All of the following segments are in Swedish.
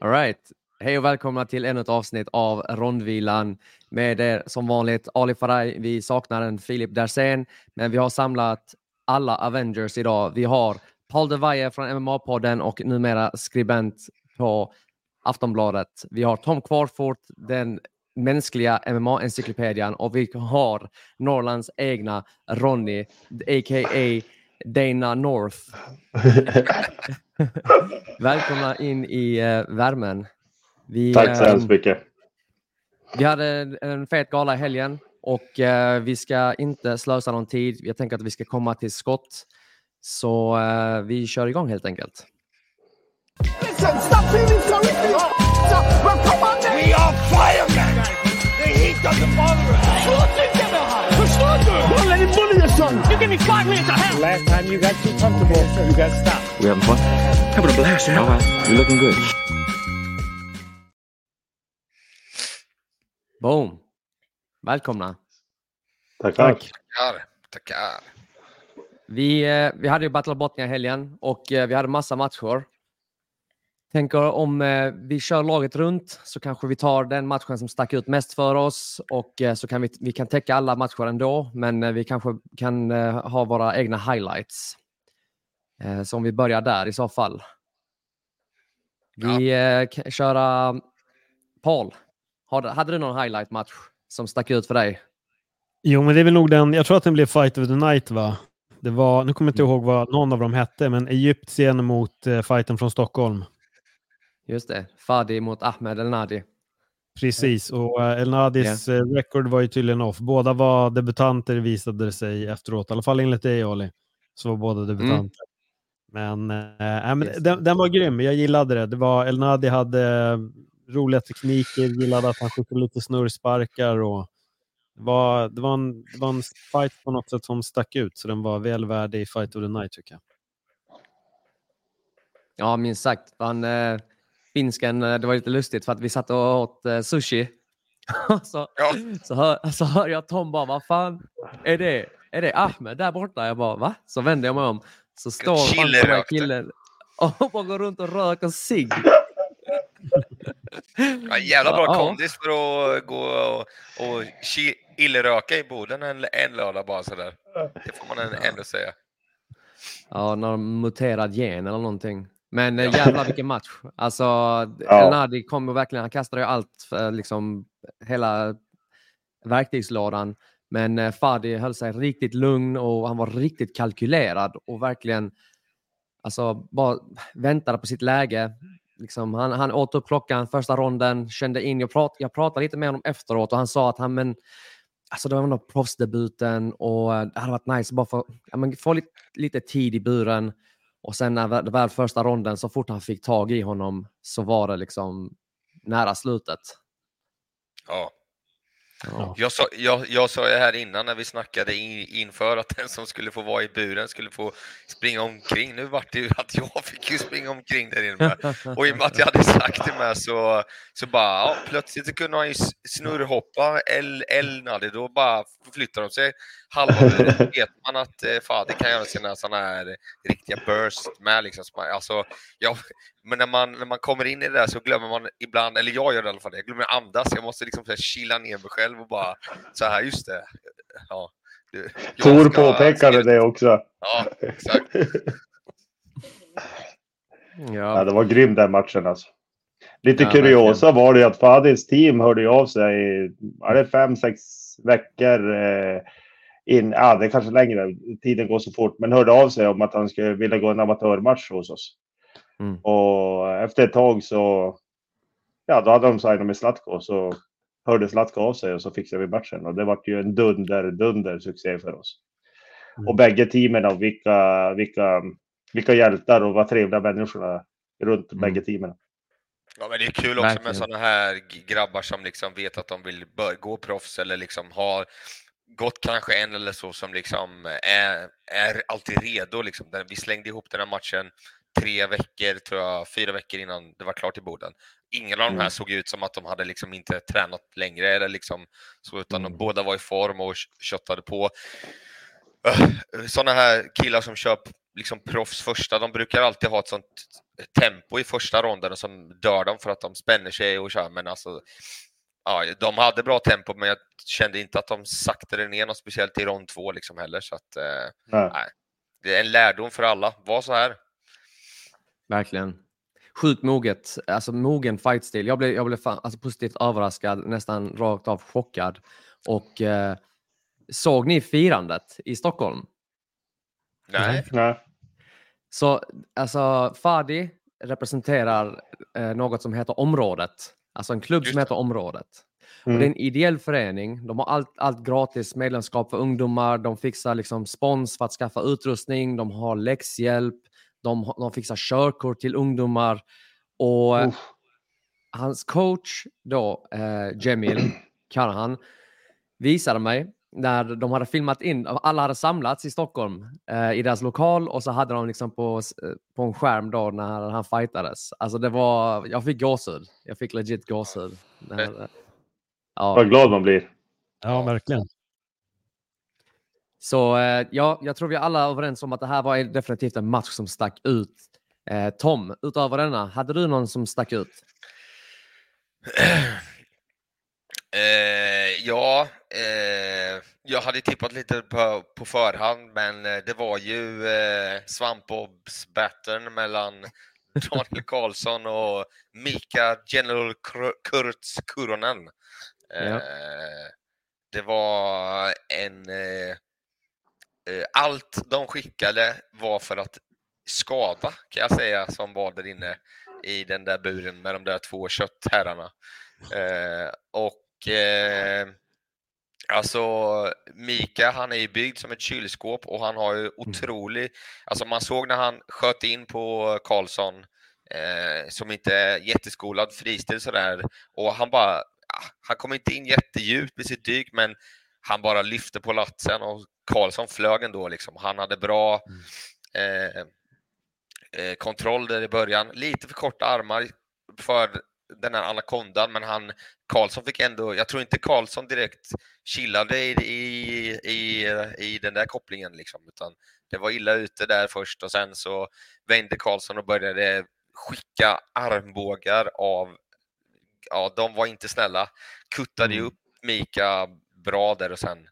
All right. Hej och välkomna till ännu ett avsnitt av Rondvilan med er som vanligt Ali Faraj. Vi saknar en Filip Dersén, men vi har samlat alla Avengers idag. Vi har Paul Devaye från MMA-podden och numera skribent på Aftonbladet. Vi har Tom Kvarfort, den mänskliga MMA-encyklopedian och vi har Norrlands egna Ronny, a.k.a. Dana North. Välkomna in i uh, värmen. Vi, Tack så hemskt mycket. Vi hade en fet gala i helgen och uh, vi ska inte slösa någon tid. Jag tänker att vi ska komma till skott. Så uh, vi kör igång helt enkelt. We are firemen. The heat doesn't bother us. Him bully your son. You give me five minutes of hell. Last time you got too comfortable, you got stopped. We having fun? Having a blast, man. All right. You're looking good. Boom. Välkomna. Tack, tack. Tackar. Tackar. Vi, eh, vi hade ju Battle of Botnia i helgen och eh, vi hade massa matcher. Tänker om eh, vi kör laget runt så kanske vi tar den matchen som stack ut mest för oss och eh, så kan vi, vi kan täcka alla matcher ändå, men eh, vi kanske kan eh, ha våra egna highlights. Eh, så om vi börjar där i så fall. Vi ja. kan köra Paul. Hade du någon highlight match som stack ut för dig? Jo, men det är väl nog den. Jag tror att den blev Fight of the Night, va? Det var, nu kommer jag inte mm. ihåg vad någon av dem hette, men Egyptien mot eh, fighten från Stockholm. Just det, Fadi mot Ahmed El Nadi. Precis, och uh, El Nadis yeah. record var ju tydligen off. Båda var debutanter visade det sig efteråt, i alla fall enligt dig Ali. Så var båda mm. debutanter. Mm. Men, äh, men yes. den, den, var grym, jag gillade det. det var, El Nadi hade roliga tekniker, gillade att han sköt lite snurrsparkar och det var, det, var en, det var en fight på något sätt som stack ut, så den var väl värdig Fight of the Night tycker jag. Ja, minst sagt. Han, eh, finsken, eh, det var lite lustigt för att vi satt och åt eh, sushi. så, ja. så, hör, så hör jag Tom bara, vad fan är det? Är det Ahmed där borta? Jag bara, va? Så vänder jag mig om. Så står den här killen och bara går runt och röker cigg. Ja, jävla bra ja. kondis för att gå och, och illröka i Boden en, en lördag bara sådär. Det får man ändå säga. Ja, någon muterad gen eller någonting. Men eh, jävlar vilken match. Alltså, ja. El Nadi kom verkligen, han kastade ju allt, liksom hela verktygslådan. Men eh, Fadi höll sig riktigt lugn och han var riktigt kalkylerad och verkligen alltså, bara väntade på sitt läge. Liksom, han, han åt upp klockan första ronden, kände in, jag, prat, jag pratade lite med honom efteråt och han sa att han men, alltså det var nog proffsdebuten och eh, det hade varit nice bara för, ja, men, få lite, lite tid i buren och sen när väl första ronden, så fort han fick tag i honom så var det liksom nära slutet. Ja, Ja. Jag, sa, jag, jag sa här innan när vi snackade in, inför att den som skulle få vara i buren skulle få springa omkring. Nu vart det ju att jag fick ju springa omkring där inne. Och i och med att jag hade sagt det med så, så bara ja, plötsligt så kunde han ju snurrhoppa El, El Nadi. Då bara förflyttar de sig halva buren. vet man att eh, Fadi kan göra sina sådana här riktiga burst med. Liksom. Alltså, jag, men när man, när man kommer in i det där så glömmer man ibland, eller jag gör det i alla fall, jag glömmer andas. Jag måste liksom så här chilla ner mig själv och bara så här, just det. Ja, Tor påpekade det också. Ja, exakt. ja. ja, det var grym den matchen alltså. Lite ja, kuriosa verkligen. var det att Fadis team hörde av sig, är det fem, sex veckor eh, in, ja det är kanske längre, tiden går så fort, men hörde av sig om att han skulle vilja gå en amatörmatch hos oss. Mm. Och efter ett tag så, ja då hade de signat med Zlatko så hörde Zlatko av sig och så fixade vi matchen och det var ju en dunder, dunder succé för oss. Mm. Och bägge teamen och vilka, vilka, vilka hjältar och vad trevliga människorna runt mm. bägge teamen. Ja, men det är kul också med sådana här grabbar som liksom vet att de vill gå proffs eller liksom har gått kanske en eller så som liksom är, är alltid redo. Liksom. Vi slängde ihop den här matchen tre veckor, tror jag, fyra veckor innan det var klart i Boden. Ingen av de här mm. såg ut som att de hade liksom inte tränat längre, eller liksom, så, utan mm. de båda var i form och köttade på. Sådana här killar som kör liksom proffs första. De brukar alltid ha ett sånt tempo i första ronden som dör dem för att de spänner sig och kör. Men alltså, ja, de hade bra tempo, men jag kände inte att de saktade ner något speciellt i rond två liksom heller. Så att, eh, nej. nej. Det är en lärdom för alla. Var så här. Verkligen. Sjukt moget, alltså mogen fightstil. Jag blev, jag blev fan, alltså positivt överraskad, nästan rakt av chockad. Och eh, såg ni firandet i Stockholm? Nej. Nej. Så alltså Fadi representerar eh, något som heter Området. Alltså en klubb Just som heter Området. Mm. Och det är en ideell förening. De har allt, allt gratis medlemskap för ungdomar. De fixar liksom spons för att skaffa utrustning. De har läxhjälp. De, de fixar körkort till ungdomar. Och uh. hans coach då, eh, Jemil Karahan, visade mig när de hade filmat in, alla hade samlats i Stockholm eh, i deras lokal och så hade de liksom på, eh, på en skärm då när han fightades. Alltså det var, jag fick gåshud. Jag fick legit gåshud. När, ja. Vad glad man blir. Ja, verkligen. Så eh, ja, jag tror vi alla är överens om att det här var definitivt en match som stack ut. Eh, Tom, utöver denna, hade du någon som stack ut? Eh, ja, eh, jag hade tippat lite på, på förhand, men eh, det var ju eh, Svampobs-battern mellan Daniel Karlsson och Mika General Kurtz Kuronen. Eh, ja. Det var en... Eh, eh, allt de skickade var för att skada, kan jag säga, som var där inne i den där buren med de där två köttherrarna. och eh, alltså Mika, han är ju byggd som ett kylskåp och han har ju mm. otrolig, alltså man såg när han sköt in på Karlsson eh, som inte är jätteskolad fristil sådär och han bara, han kom inte in jättedjupt med sitt dyk men han bara lyfte på latsen och Karlsson flög ändå liksom. Han hade bra mm. eh, eh, kontroll där i början, lite för korta armar för den här anakondan, men han Karlsson fick ändå, jag tror inte Karlsson direkt chillade i, i, i, i den där kopplingen liksom, utan det var illa ute där först och sen så vände Karlsson och började skicka armbågar av, ja, de var inte snälla, kuttade mm. upp Mika bra där och sen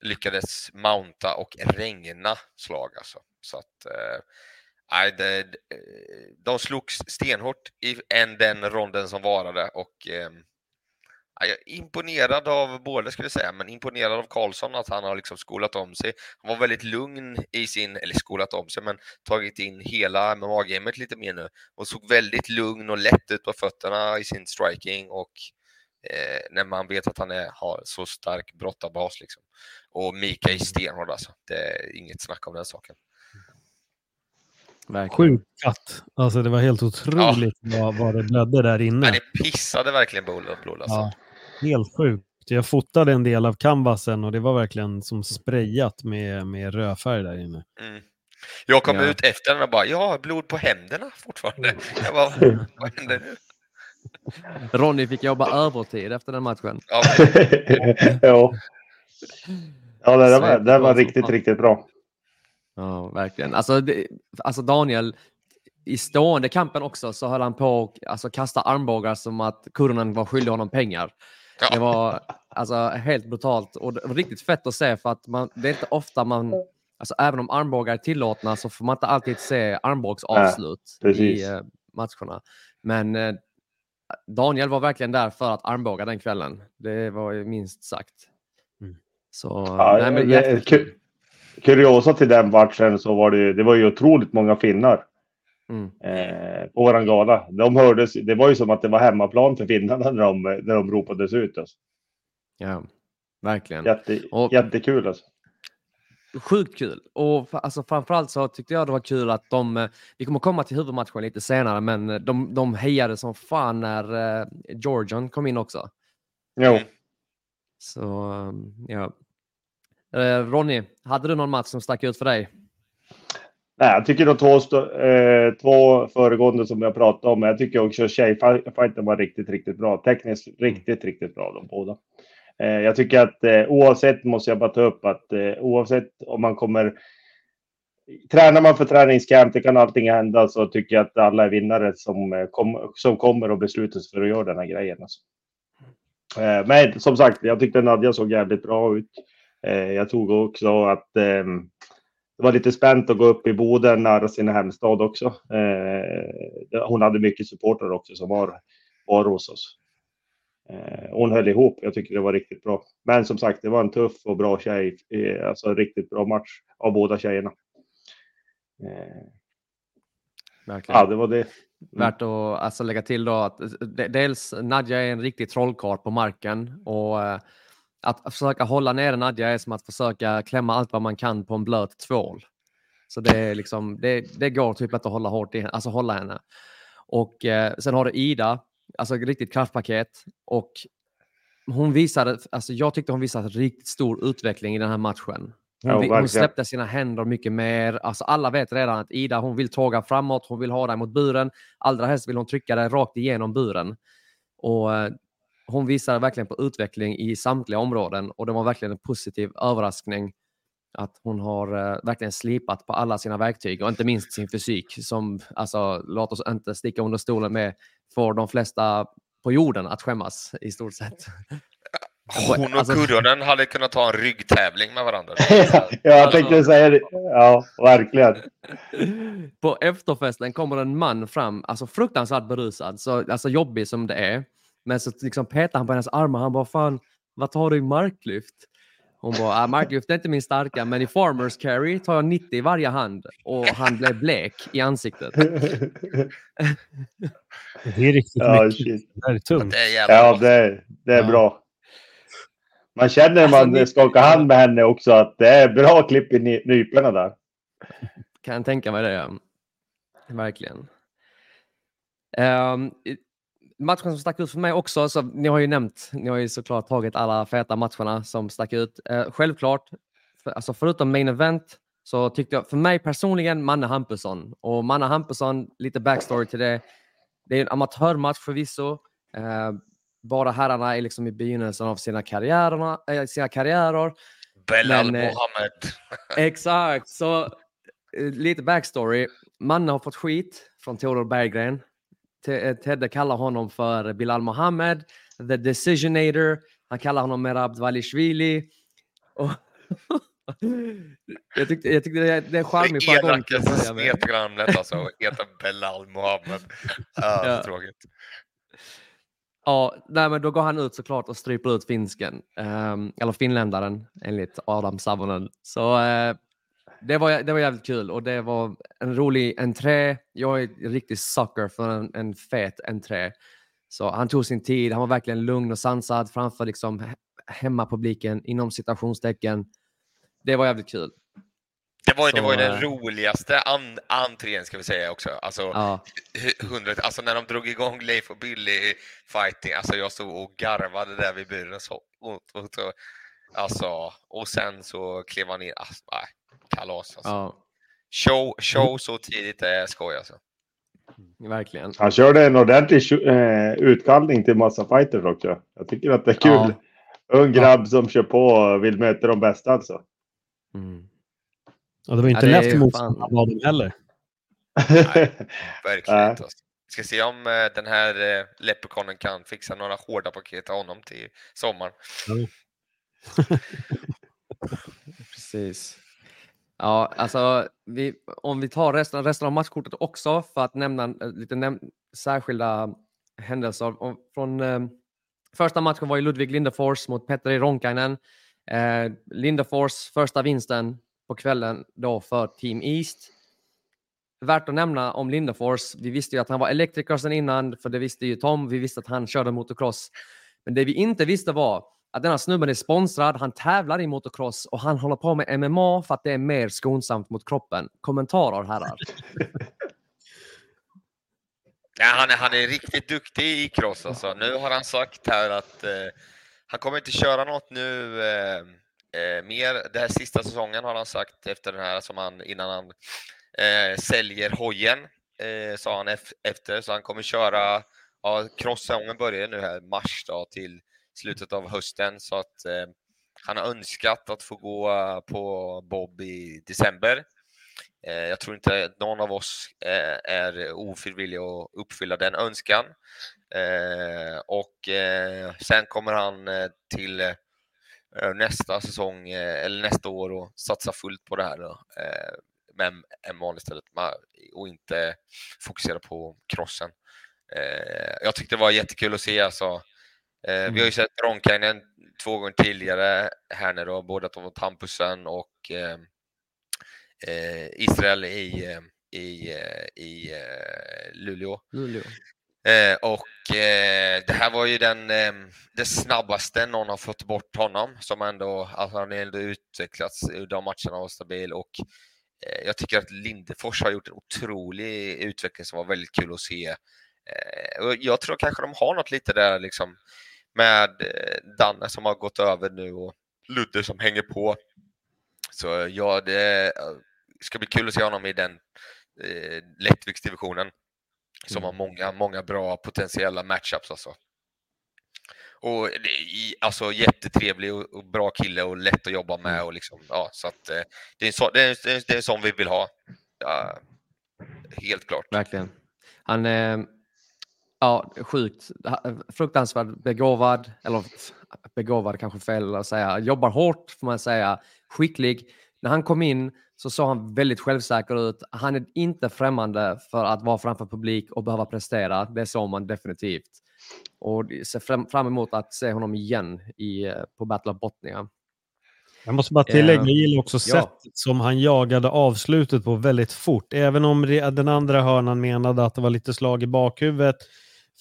lyckades mounta och regna slag alltså. Så att, eh, det, de slogs stenhårt i en, den ronden som varade och eh, jag är imponerad av båda skulle jag säga, men imponerad av Karlsson att han har liksom skolat om sig. Han var väldigt lugn i sin, eller skolat om sig, men tagit in hela MMA-gamet lite mer nu och såg väldigt lugn och lätt ut på fötterna i sin striking och eh, när man vet att han är, har så stark brottarbas liksom. Och Mika är stenhård alltså. Det är inget snack om den saken. Sjukt katt. Alltså det var helt otroligt ja. vad, vad det blödde där inne. Ja, det pissade verkligen blod. blod alltså. ja, helt sjukt. Jag fotade en del av canvasen och det var verkligen som sprayat med, med rödfärg där inne. Mm. Jag kom ja. ut efter den och bara, jag har blod på händerna fortfarande. Jag bara, vad händer nu? Ronny fick jobba övertid efter den matchen. Ja, ja. ja det, var, det var riktigt, riktigt bra. Ja, verkligen. Alltså, det, alltså Daniel, i stående kampen också så höll han på att alltså, kasta armbågar som att Kurunen var skyldig honom pengar. Ja. Det var alltså, helt brutalt och det var riktigt fett att se för att man, det är inte ofta man, alltså, även om armbågar är tillåtna så får man inte alltid se armbågsavslut ja, i uh, matcherna. Men uh, Daniel var verkligen där för att armbåga den kvällen. Det var ju minst sagt. Mm. Så, ja, nej, men, det, kuriosa till den matchen så var det, det var ju otroligt många finnar. Mm. Eh, på våran gala. De hördes, det var ju som att det var hemmaplan för finnarna när de, när de ropades ut. Alltså. Ja, verkligen. Jätte, och, jättekul alltså. Sjukt kul. Och alltså, framförallt så tyckte jag det var kul att de, eh, vi kommer komma till huvudmatchen lite senare, men eh, de, de hejade som fan när uh, Georgian kom in också. Jo. Så, ja. Eh, Ronny, hade du någon match som stack ut för dig? Nej, jag tycker de två, eh, två föregående som jag pratade om, jag tycker också tjejfighten var riktigt, riktigt bra. Tekniskt riktigt, riktigt bra de båda. Eh, jag tycker att eh, oavsett, måste jag bara ta upp, att eh, oavsett om man kommer tränar man för träningscamp, det kan allting hända, så tycker jag att alla är vinnare som, eh, kom, som kommer och beslutar sig för att göra den här grejen. Alltså. Eh, men som sagt, jag tyckte Nadja såg jävligt bra ut. Eh, jag tog också att eh, det var lite spänt att gå upp i Boden nära sin hemstad också. Eh, hon hade mycket supportrar också som var, var hos oss. Eh, hon höll ihop. Jag tycker det var riktigt bra. Men som sagt, det var en tuff och bra tjej. Alltså en riktigt bra match av båda tjejerna. Eh, Verkligen. Ja, det var det. Mm. Värt att alltså, lägga till då att dels Nadja är en riktig trollkarl på marken och eh, att försöka hålla nere Nadja är som att försöka klämma allt vad man kan på en blöt tvål. Så det, är liksom, det, det går typ inte att hålla hårt i, alltså hålla henne. Och eh, sen har du Ida, alltså riktigt kraftpaket. Och hon visade, alltså jag tyckte hon visade riktigt stor utveckling i den här matchen. Hon, hon, släppte sina händer mycket mer. Alltså alla vet redan att Ida hon vill tåga framåt, hon vill ha dig mot buren. Allra helst vill hon trycka dig rakt igenom buren. Och eh, hon visade verkligen på utveckling i samtliga områden och det var verkligen en positiv överraskning att hon har uh, verkligen slipat på alla sina verktyg och inte minst sin fysik som, alltså låt oss inte sticka under stolen med, får de flesta på jorden att skämmas i stort sett. Hon och alltså... Kurronen hade kunnat ta en ryggtävling med varandra. ja, jag tänkte alltså... säga det. Ja, verkligen. På efterfesten kommer en man fram, alltså fruktansvärt berusad, så, alltså jobbig som det är. Men så liksom petar han på hennes armar. Han bara, fan, vad tar du i marklyft? Hon bara, ah, marklyft är inte min starka, men i farmers carry tar jag 90 i varje hand. Och han blev blek i ansiktet. det är riktigt ja, mycket. Shit. Det är tungt. Det är ja, det, det är ja. bra. Man känner när man alltså, skakar hand med henne också att det är bra klipp i nyporna där. Kan tänka mig det. Verkligen. Um, matchen som stack ut för mig också, så ni har ju nämnt, ni har ju såklart tagit alla feta matcherna som stack ut. Uh, självklart, för, alltså förutom main event, så tyckte jag för mig personligen Manne Hampusson. Och Manne Hampusson, lite backstory till det. Det är en amatörmatch förvisso. Uh, bara herrarna är liksom i begynnelsen av sina, karriärerna, äh, sina karriärer. Belal Men, Mohammed. exakt, så lite backstory. Manne har fått skit från Theodor Berggren Eh, Tedde kallar honom för Bilal Mohammed, the decisionator. Han kallar honom Merab Dvalishvili. Och jag tyckte, jag tyckte det, det är charmigt. Det elakaste alltså, heta Belal Mohammed. Ah, ja. Tråkigt. Ja, nej, men då går han ut såklart och stryper ut finsken. Um, eller finländaren enligt Adam Savonen. Så uh, det var, det var jävligt kul och det var en rolig entré. Jag är en riktig sucker för en, en fet entré. Så han tog sin tid, han var verkligen lugn och sansad framför liksom hemmapubliken inom citationstecken. Det var jävligt kul. Det var, så, det var ju den roligaste an, entrén ska vi säga också. Alltså, ja. 100, alltså när de drog igång Leif och Billy fighting, alltså jag stod och garvade där vid buren. Så, och, och, och, alltså, och sen så klev han in. Alltså, nej, kalas alltså. Ja. Show, show så tidigt är skoj alltså. Mm, verkligen. Han körde en ordentlig uh, utkallning till massa fighters också. Jag tycker att det är kul. Ja. Ung grabb ja. som kör på och vill möta de bästa alltså. Mm. Ja, det var inte ja, lätt mot dem heller. Nej, verkligen inte. Alltså. Ska se om uh, den här uh, Leprekonen kan fixa några hårda paket av honom till sommaren. Mm. Precis. Ja, alltså vi, om vi tar resten, resten av matchkortet också för att nämna eh, lite näm särskilda händelser. Från, eh, första matchen var ju Ludvig Lindefors mot Petteri e. Ronkainen. Eh, Lindefors första vinsten på kvällen då för Team East. Värt att nämna om Lindefors. Vi visste ju att han var elektriker sedan innan, för det visste ju Tom. Vi visste att han körde motocross. Men det vi inte visste var att denna snubben är sponsrad, han tävlar i motocross och han håller på med MMA för att det är mer skonsamt mot kroppen. Kommentarer herrar? Ja, han, är, han är riktigt duktig i cross alltså. Nu har han sagt här att eh, han kommer inte köra något nu eh, eh, mer. Den här sista säsongen har han sagt efter den här som han innan han eh, säljer hojen eh, sa han efter så han kommer köra ja, cross-säsongen börjar nu här mars då till slutet av hösten så att eh, han har önskat att få gå eh, på Bob i december. Eh, jag tror inte någon av oss eh, är ofrivillig att uppfylla den önskan. Och sen kommer han till nästa säsong eller nästa år och satsa fullt på det här med en vanlig istället och inte fokusera på krossen. Jag tyckte det var jättekul att se alltså. Vi har ju mm. sett Ronkainen två gånger tidigare här nu då, både att de var Tampusen och eh, Israel i, i, i Luleå. Luleå. Eh, och eh, det här var ju den eh, det snabbaste någon har fått bort honom som ändå, alltså han ändå utvecklats i de matcherna och stabil och eh, jag tycker att Lindefors har gjort en otrolig utveckling som var väldigt kul att se. Eh, jag tror kanske de har något lite där liksom med eh, Danne som har gått över nu och Ludde som hänger på. Så ja, det ska bli kul att se honom i den eh, lättviktsdivisionen som mm. har många, många bra potentiella matchups alltså. Och alltså jättetrevlig och, och, bra kille och lätt att jobba med mm. och liksom, ja, så att eh, det är en sån, det är, det är en sån vi vill ha. Ja, helt klart. Verkligen. Han, eh, ja, sjukt, fruktansvärt begåvad, eller begåvad kanske fel att säga, jobbar hårt får man säga, skicklig. När han kom in så såg han väldigt självsäker ut. Han är inte främmande för att vara framför publik och behöva prestera. Det såg man definitivt. Och ser fram, emot att se honom igen i, eh, på Battle of Botnia. Jag måste bara tillägga, jag gillar också ja. sättet som han jagade avslutet på väldigt fort. Även om den andra hörnan menade att det var lite slag i bakhuvudet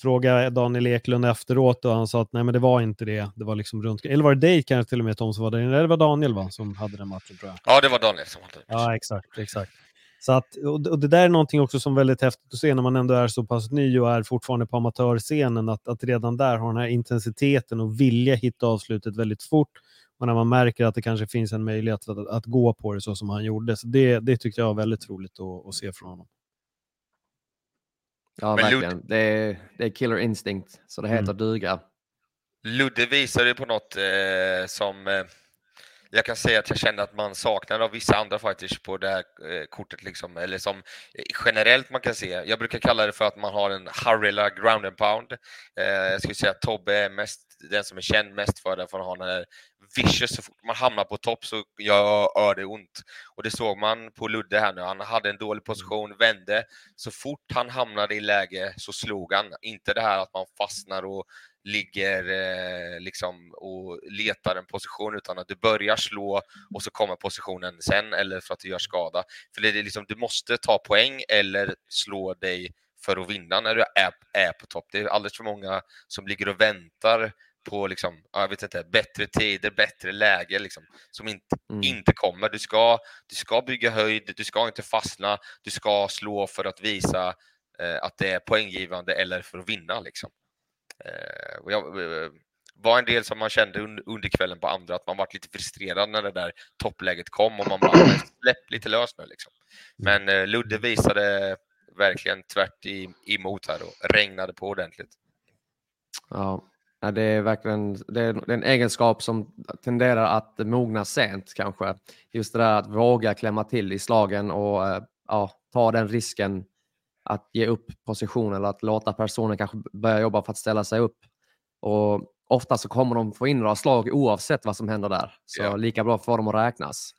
frågade Daniel Eklund efteråt och han sa att nej, men det var inte det. Det var liksom runt. Eller var det dig kanske till och med Tom som var där inne? Det var Daniel va, som hade den matchen tror jag. Ja, det var Daniel som hade den. Ja, exakt, exakt. Så att, och det där är någonting också som är väldigt häftigt att se när man ändå är så pass ny och är fortfarande på amatörscenen, att, att redan där ha den här intensiteten och vilja hitta avslutet väldigt fort. Och när man märker att det kanske finns en möjlighet att, att, att gå på det så som han gjorde. Så det, det tyckte jag var väldigt roligt att, att se från honom. Ja, Men verkligen. Lud... Det, är, det är killer instinct, så det heter mm. duga. Ludde visade på något eh, som eh, jag kan säga att jag kände att man saknade av vissa andra fighters på det här eh, kortet, liksom, eller som eh, generellt man kan se. Jag brukar kalla det för att man har en Harilla ground and pound. Eh, jag skulle säga att Tobbe är mest den som är känd mest för det, för att ha den här vicious, så fort man hamnar på topp så gör det ont. Och det såg man på Ludde här nu, han hade en dålig position, vände, så fort han hamnade i läge så slog han. Inte det här att man fastnar och ligger eh, liksom och letar en position utan att du börjar slå och så kommer positionen sen eller för att du gör skada. För det är liksom, du måste ta poäng eller slå dig för att vinna när du är, är på topp. Det är alldeles för många som ligger och väntar på liksom, jag vet inte, bättre tider, bättre läge liksom, som inte, mm. inte kommer. Du ska, du ska bygga höjd, du ska inte fastna, du ska slå för att visa eh, att det är poänggivande eller för att vinna. Liksom. Eh, jag, eh, var en del som man kände under kvällen på andra, att man var lite frustrerad när det där toppläget kom och man bara släpp lite lös nu. Liksom. Mm. Men eh, Ludde visade verkligen tvärt emot här och regnade på ordentligt. Ja, Ja, det är verkligen det är en egenskap som tenderar att mogna sent kanske. Just det där att våga klämma till i slagen och eh, ja, ta den risken att ge upp position eller att låta personen kanske börja jobba för att ställa sig upp. Och ofta så kommer de få in några slag oavsett vad som händer där. Så yeah. lika bra för dem att räknas.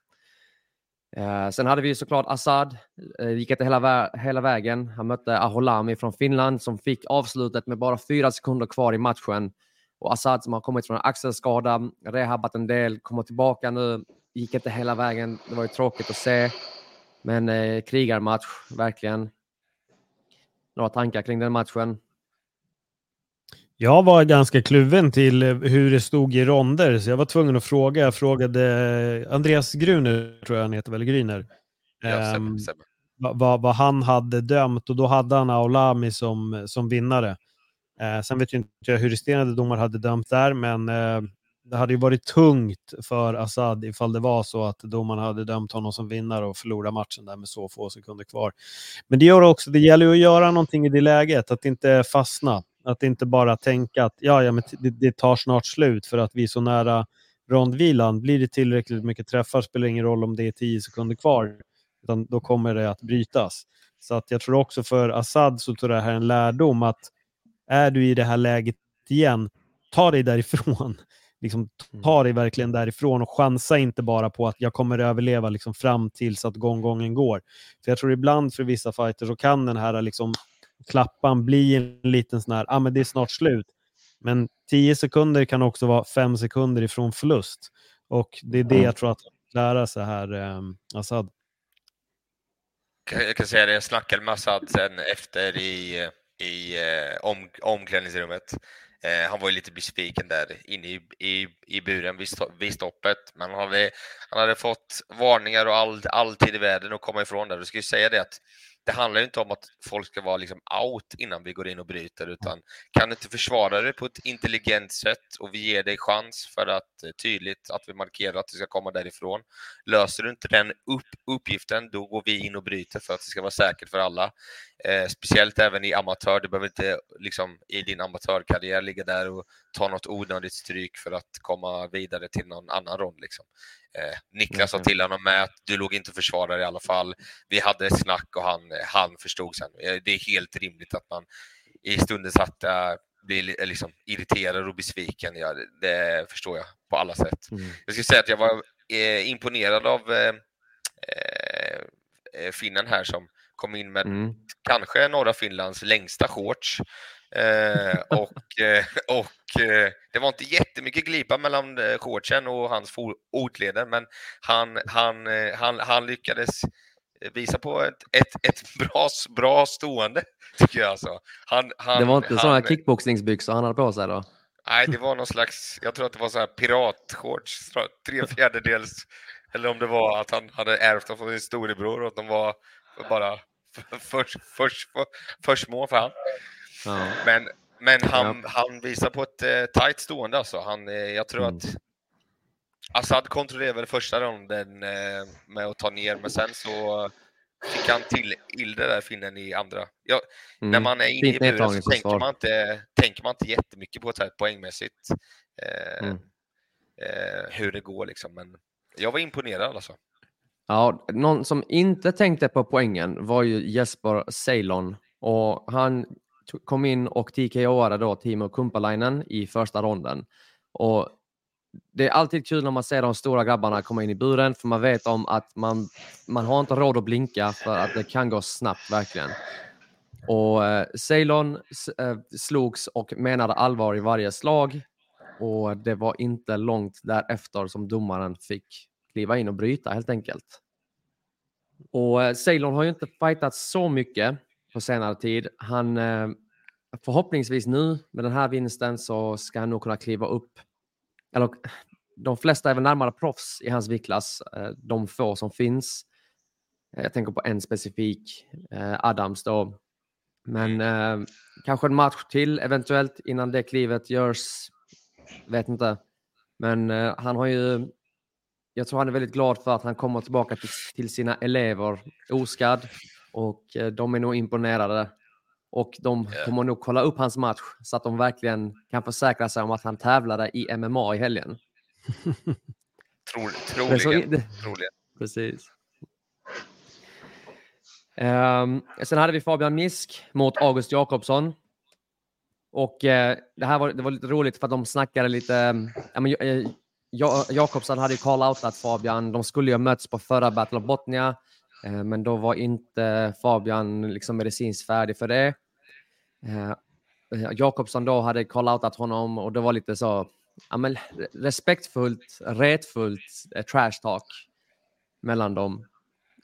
Eh, sen hade vi såklart Assad, eh, gick inte hela, vä hela vägen. Han mötte Aholami från Finland som fick avslutet med bara fyra sekunder kvar i matchen och Assad som har kommit från en axelskada, rehabat en del, kommer tillbaka nu. Gick inte hela vägen. Det var ju tråkigt att se. Men eh, krigarmatch, verkligen. Några tankar kring den matchen? Jag var ganska kluven till hur det stod i ronder, så jag var tvungen att fråga. Jag frågade Andreas Gruner, tror jag han heter, eller Gryner. Ja, um, vad, vad, han hade dömt och då hade han Aulami som, som vinnare. Eh, sen vet jag inte hur resterande domar hade dömt där, men eh, det hade ju varit tungt för Assad ifall det var så att domarna hade dömt honom som vinnare och förlorat matchen där med så få sekunder kvar. Men det gör också, det gäller ju att göra någonting i det läget, att inte fastna. Att inte bara tänka att ja, ja, men det, det tar snart slut för att vi är så nära rondvilan. Blir det tillräckligt mycket träffar spelar det ingen roll om det är tio sekunder kvar. utan då kommer det att brytas. Så att jag tror också för Assad så tror jag det här är en lärdom att är du i det här läget igen, ta dig därifrån. Liksom, ta dig verkligen därifrån och chansa inte bara på att jag kommer överleva liksom, fram tills att gånggången går. För jag tror ibland för vissa fighters så kan den här liksom, klappan bli en liten sån här, ah, men det är snart slut. Men 10 sekunder kan också vara 5 sekunder ifrån förlust. Och det är det jag tror att lära sig här, eh, Assad. Jag kan säga det, jag snackade med Assad sen efter i, i eh, om, omklädningsrummet. Eh, han var ju lite besviken där inne i, i, i buren vid, vid stoppet, men han hade, han hade fått varningar och all, all tid i världen att komma ifrån där. Du ska ju säga det att det handlar inte om att folk ska vara liksom out innan vi går in och bryter, utan kan du inte försvara det på ett intelligent sätt och vi ger dig chans för att eh, tydligt att vi markerar att du ska komma därifrån. Löser du inte den upp, uppgiften, då går vi in och bryter för att det ska vara säkert för alla. Eh, speciellt även i amatör. Du behöver inte liksom, i din amatörkarriär ligga där och ta något onödigt stryk för att komma vidare till någon annan rond. Liksom. Eh, Niklas sa till honom med att du låg inte och försvarade i alla fall. Vi hade ett snack och han, han förstod sen. Eh, det är helt rimligt att man i stunden satt blir eh, liksom irriterad och besviken. Ja, det förstår jag på alla sätt. Mm. Jag skulle säga att jag var eh, imponerad av eh, eh, finnen här som kom in med mm. kanske norra Finlands längsta shorts. Eh, och eh, och eh, det var inte jättemycket glipa mellan eh, shortsen och hans fotleder, men han, han, eh, han, han lyckades visa på ett, ett, ett bra, bra stående, tycker jag. Alltså. Han, han, det var inte sådana kickboxningsbyxor han hade på sig då? Nej, det var någon slags, jag tror att det var så här piratshorts, tre fjärdedels, eller om det var att han hade ärvt dem från sin storebror och att de var bara för, för, för, för små för han. Ja. Men, men han, ja. han visar på ett eh, tajt stående alltså. Han, eh, jag tror mm. att Assad kontrollerade första ronden eh, med att ta ner, men sen så fick han till Ilde där finnen i andra. Ja, mm. När man är inne i buren så tänker man, inte, tänker man inte jättemycket på det här poängmässigt. Eh, mm. eh, hur det går liksom. Men jag var imponerad alltså. Ja, någon som inte tänkte på poängen var ju Jesper Ceylon och han kom in och TKO'ade då Timo Kumpalainen i första ronden. Och det är alltid kul när man ser de stora grabbarna komma in i buren för man vet om att man, man har inte råd att blinka för att det kan gå snabbt verkligen. Och eh, Ceylon eh, slogs och menade allvar i varje slag och det var inte långt därefter som domaren fick kliva in och bryta helt enkelt. Och eh, Ceylon har ju inte fightat så mycket på senare tid. Han eh, förhoppningsvis nu med den här vinsten så ska han nog kunna kliva upp. Eller de flesta är väl närmare proffs i hans viktklass, eh, de få som finns. Jag tänker på en specifik, Adams då. Men eh, kanske en match till eventuellt innan det klivet görs. Vet inte. Men eh, han har ju jag tror han är väldigt glad för att han kommer tillbaka till, till sina elever oskadd och eh, de är nog imponerade. Och de kommer nog kolla upp hans match så att de verkligen kan försäkra sig om att han tävlade i MMA i helgen. Trol, troligen. Så, det, troligen. Precis. Um, sen hade vi Fabian Misk mot August Jakobsson. Och uh, det här var, det var lite roligt för att de snackade lite. Ja, men, uh, Jakobsson hade ju call-outat Fabian. De skulle ju ha mötts på förra Battle of Botnia, Eh, men då var inte Fabian liksom medicinskt färdig för det. Eh, eh, Jakobsson då hade call-outat honom och det var lite så ja, men respektfullt, retfullt trash talk mellan dem.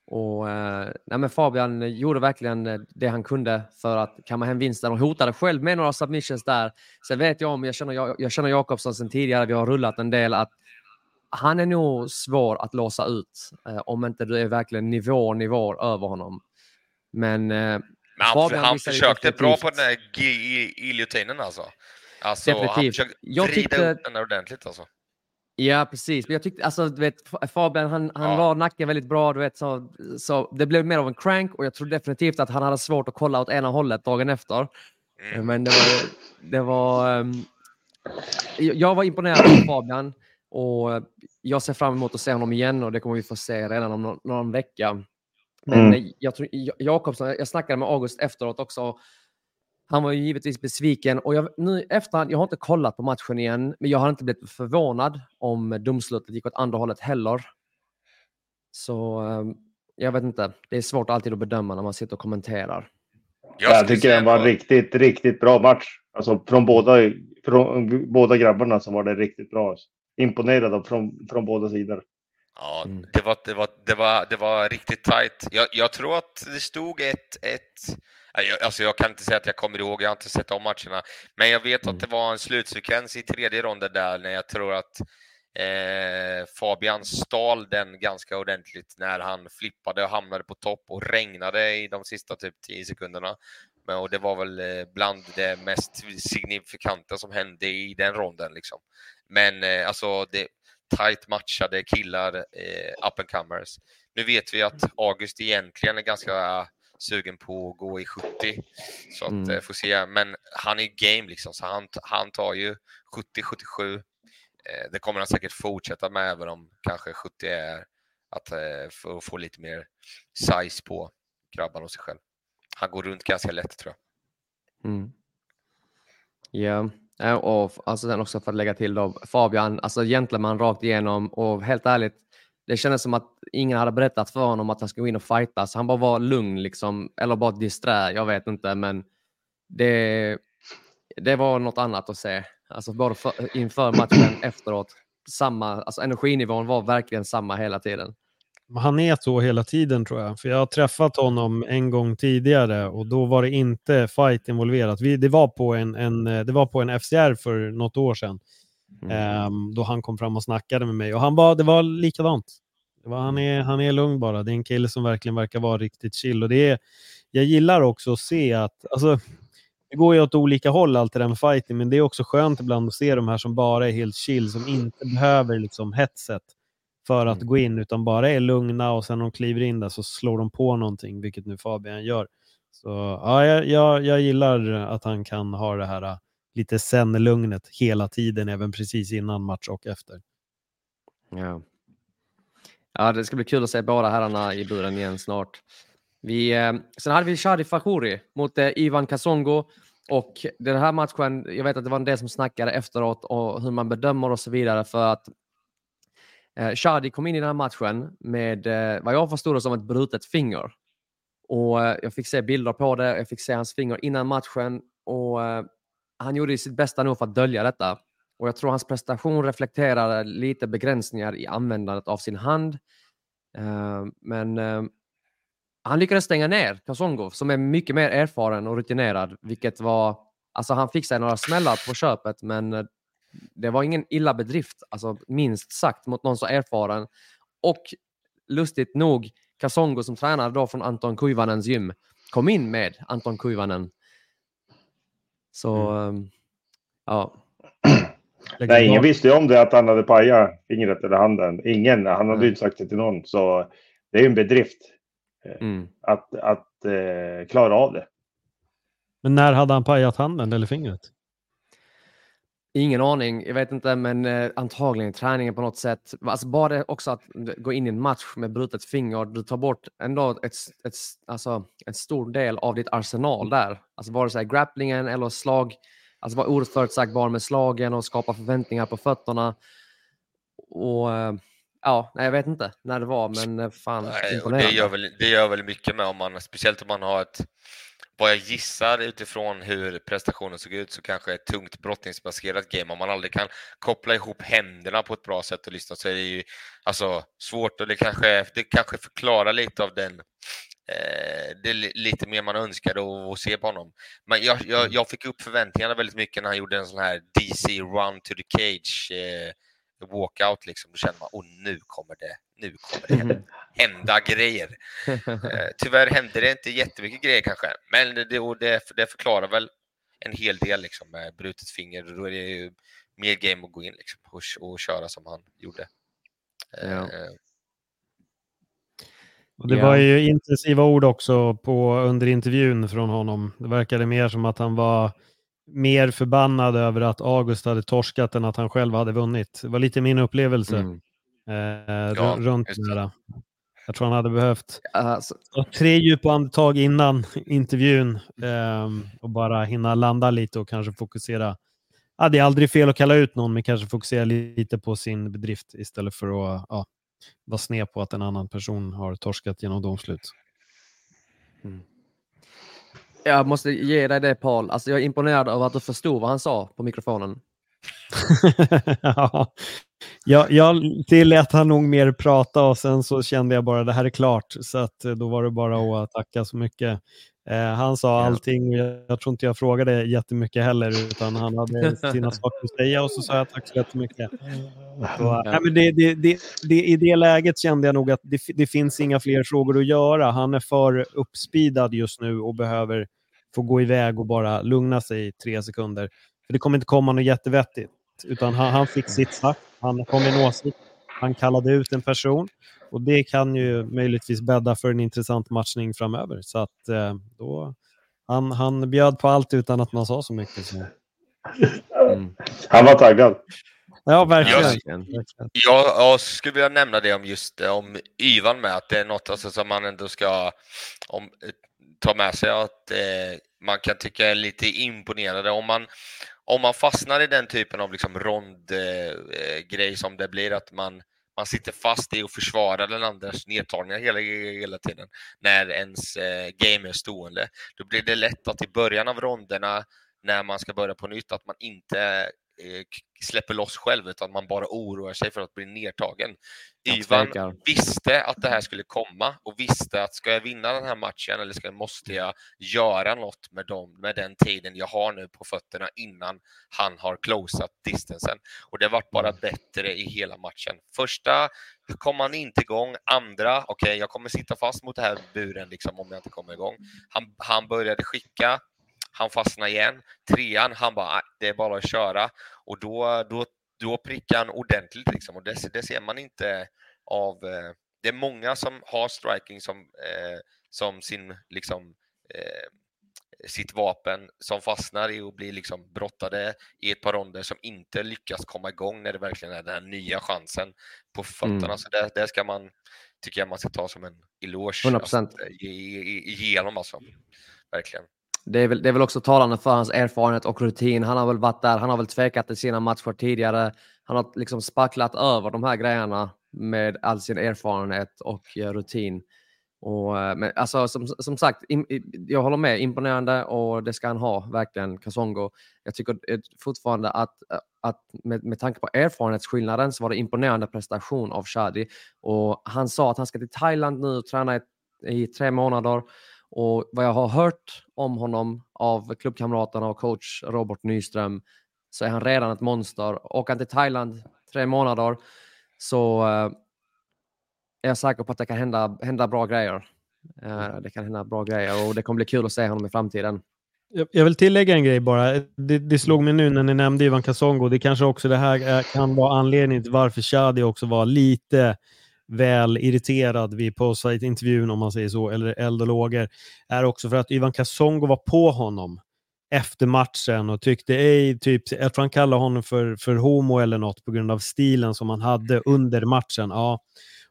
Och, nej, men Fabian gjorde verkligen det han kunde för att kamma hem vinsten och hotade själv med några submissions där. Sen vet jag om, jag känner, jag, jag känner Jakobsson sen tidigare, vi har rullat en del, att han är nog svår att låsa ut eh, om inte du är verkligen nivå nivåer över honom. Men, eh, Men han, han försökte bra på den där giljotinen alltså. alltså. Definitivt. Han försökte jag tyckte... upp den ordentligt alltså. Ja, precis. Men jag tyckte, alltså, du vet, Fabian, han, han ja. var nacken väldigt bra. Du vet, så, så det blev mer av en crank och jag tror definitivt att han hade svårt att kolla åt ena hållet dagen efter. Mm. Men det var... Det var um, jag var imponerad av Fabian. Och jag ser fram emot att se honom igen och det kommer vi få se redan om någon, någon vecka. Men mm. jag tror, Jakobsson, jag snackade med August efteråt också. Han var ju givetvis besviken och jag, nu efterhand, jag har inte kollat på matchen igen, men jag har inte blivit förvånad om domslutet gick åt andra hållet heller. Så ehm, jag vet inte, det är svårt alltid att bedöma när man sitter och kommenterar. Jag, jag tycker det var en riktigt, riktigt bra match. Alltså från båda, från båda grabbarna så var det riktigt bra. Imponerad från, från båda sidor. Ja, mm. det var, det var, det var, det var riktigt tajt. Jag, jag tror att det stod ett, ett Alltså jag kan inte säga att jag kommer ihåg, jag har inte sett om matcherna. Men jag vet att mm. det var en slutsekvens i tredje ronden där när jag tror att eh, Fabian stal den ganska ordentligt när han flippade och hamnade på topp och regnade i de sista typ 10 sekunderna. Men, och det var väl eh, bland det mest signifikanta som hände i den ronden. Liksom. Men eh, alltså, det, tight matchade killar, eh, up and comers. Nu vet vi att August egentligen är ganska sugen på att gå i 70. Så att mm. Eh, får se. Men han är game liksom, så han, han tar ju 70-77. Eh, det kommer han säkert fortsätta med, även om kanske 70 är att eh, få, få lite mer size på grabbarna och sig själv. Han går runt ganska lätt tror jag. Mm. Ja, Eh, och alltså sen också för att lägga till då, Fabian, alltså gentleman rakt igenom och helt ärligt, det kändes som att ingen hade berättat för honom att han skulle gå in och fightas. Han bara var lugn liksom, eller bara disträ, jag vet inte, men det, det var något annat att se. Alltså både för, inför matchen, efteråt, samma, alltså energinivån var verkligen samma hela tiden. Han är så hela tiden tror jag. För jag har träffat honom en gång tidigare och då var det inte fight involverat. Vi, det, var på en, en, det var på en FCR för något år sedan. Mm. Um, då han kom fram och snackade med mig och han var, det var likadant. Det var, han, är, han är lugn bara. Det är en kille som verkligen verkar vara riktigt chill. Och det är, jag gillar också att se att, alltså, det går ju åt olika håll allt det där med fighting, men det är också skönt ibland att se de här som bara är helt chill, som inte behöver liksom hetset för att mm. gå in, utan bara är lugna och sen när de kliver in där så slår de på någonting, vilket nu Fabian gör. Så ja, jag, jag, jag gillar att han kan ha det här lite sen-lugnet hela tiden, även precis innan match och efter. Ja. ja, det ska bli kul att se båda herrarna i buren igen snart. Vi, eh, sen hade vi Shadi Fakouri mot eh, Ivan Kasongo. Och den här matchen, jag vet att det var en del som snackade efteråt och hur man bedömer och så vidare för att eh, Shadi kom in i den här matchen med eh, vad jag förstod det som ett brutet finger. Och eh, jag fick se bilder på det, jag fick se hans finger innan matchen och eh, han gjorde sitt bästa nog för att dölja detta. Och jag tror hans prestation reflekterar lite begränsningar i användandet av sin hand. Eh, men eh, han lyckades stänga ner Kasongo som är mycket mer erfaren och rutinerad, vilket var... Alltså han fick sig några smällar på köpet, men eh, det var ingen illa bedrift, alltså minst sagt, mot någon så erfaren. Och lustigt nog, Kasongo som tränare då från Anton Kuivanens gym kom in med Anton Kuivanen så, mm. Ehm, ja. Nej, ingen visste ju om det att han hade pajat fingret eller handen. Ingen, han hade ju inte sagt det till någon. Så det är ju en bedrift eh, mm. att, att eh, klara av det. Men när hade han pajat handen eller fingret? Ingen aning, jag vet inte, men eh, antagligen träningen på något sätt. Alltså bara det också att gå in i en match med brutet finger, du tar bort ändå ett, ett, alltså, en stor del av ditt arsenal där. Alltså vare sig grapplingen eller slag, alltså vara oförutsägbar med slagen och skapa förväntningar på fötterna. Och eh, ja, nej, jag vet inte när det var, men eh, fan nej, det, gör väl, det gör väl mycket med om man, speciellt om man har ett vad jag gissar utifrån hur prestationen såg ut så kanske ett tungt brottningsbaserat game, om man aldrig kan koppla ihop händerna på ett bra sätt och lyssna så är det ju alltså svårt och det kanske, det kanske förklarar lite av den eh, det är lite mer man önskade att se på honom. Men jag, jag, mm. jag, fick upp förväntningarna väldigt mycket när han gjorde en sån här DC run to the cage eh, walkout liksom. Då känner man, åh nu kommer det, nu kommer det hända, hända grejer. Eh, tyvärr hände det inte jättemycket grejer kanske, men det, det, det förklarar väl en hel del liksom med brutet finger. Då är det ju mer game att gå in liksom, och, och köra som han gjorde. Ja. Eh, och det var ju intensiva ord också på, under intervjun från honom. Det verkade mer som att han var mer förbannad över att August hade torskat än att han själv hade vunnit. Det var lite min upplevelse mm. eh, ja, runt det där. Jag tror han hade behövt alltså. tre djupa andetag innan intervjun um, och bara hinna landa lite och kanske fokusera. Ja, det är aldrig fel att kalla ut någon, men kanske fokusera lite på sin bedrift istället för att ja, vara sned på att en annan person har torskat genom domslut. Mm. Jag måste ge dig det Paul. Alltså, jag är imponerad över att du förstod vad han sa på mikrofonen. ja, jag, jag tillät han nog mer prata och sen så kände jag bara det här är klart. Så att eh, då var det bara att tacka så mycket. Eh, han sa allting jag, jag tror inte jag frågade jättemycket heller utan han hade sina saker att säga och så sa jag tack så jättemycket. Så, ja. men det, det, det, det, I det läget kände jag nog att det, det finns inga fler frågor att göra. Han är för uppspidad just nu och behöver få gå iväg och bara lugna sig i tre sekunder. För Det kommer inte komma något jättevettigt. Utan han, han fick sitt sagt, han kom med en åsikt, han kallade ut en person och det kan ju möjligtvis bädda för en intressant matchning framöver. Så att eh, då, han, han bjöd på allt utan att man sa så mycket. Så. Mm. Han var taggad. Ja, verkligen. Jag, jag, jag, skulle vilja nämna det om just om Ivan med, att det är något alltså, som man ändå ska om, ta med sig att eh, man kan tycka är lite imponerande. Om man, om man fastnar i den typen av liksom rondgrej eh, eh som det blir, att man, man sitter fast i att försvara den andras nedtagningar hela, hela tiden när ens eh, game är stående, då blir det lätt att i början av ronderna när man ska börja på nytt, att man inte släpper loss själv utan man bara oroar sig för att bli nedtagen. Ivan visste att det här skulle komma och visste att ska jag vinna den här matchen eller ska, måste jag göra något med, dem, med den tiden jag har nu på fötterna innan han har closat distansen. Och det vart bara mm. bättre i hela matchen. Första kom han inte igång, andra, okej, okay, jag kommer sitta fast mot det här buren liksom om jag inte kommer igång. Han, han började skicka han fastnade igen. Trean, han bara, det är bara att köra. Och då, då, då prickar han ordentligt liksom. Och det, det ser man inte av... Eh, det är många som har striking som, eh, som sin, liksom, eh, sitt vapen som fastnar i och blir liksom brottade i ett par ronder som inte lyckas komma igång när det verkligen är den här nya chansen på fötterna. Mm. Så det, det ska man, tycker jag man ska ta som en eloge. 100%. Alltså, igenom alltså. Verkligen. Det är, väl, det är väl också talande för hans erfarenhet och rutin. Han har väl varit där, han har väl tvekat i sina matcher tidigare. Han har liksom spacklat över de här grejerna med all sin erfarenhet och eh, rutin. Och, eh, men alltså, som, som sagt, im, jag håller med, imponerande och det ska han ha, verkligen, Kasongo. Jag tycker eh, fortfarande att, att med, med tanke på erfarenhetsskillnaden så var det imponerande prestation av Shadi. Och han sa att han ska till Thailand nu och träna i, i tre månader och vad jag har hört om honom av klubbkamraterna och coach Robert Nyström så är han redan ett monster. Åker han till Thailand tre månader så eh, är jag säker på att det kan hända, hända bra grejer. Eh, det kan hända bra grejer och det kommer bli kul att se honom i framtiden. Jag vill tillägga en grej bara. Det, det slog mig nu när ni nämnde Ivan Kasongo. Det kanske också det här kan vara anledningen till varför Shadi också var lite väl irriterad vid post-intervjun, om man säger så, eller eld och lågor, är också för att Ivan Kassongo var på honom efter matchen och tyckte ej, typ, jag tror han kallade honom för, för homo eller något på grund av stilen som han hade under matchen. Ja.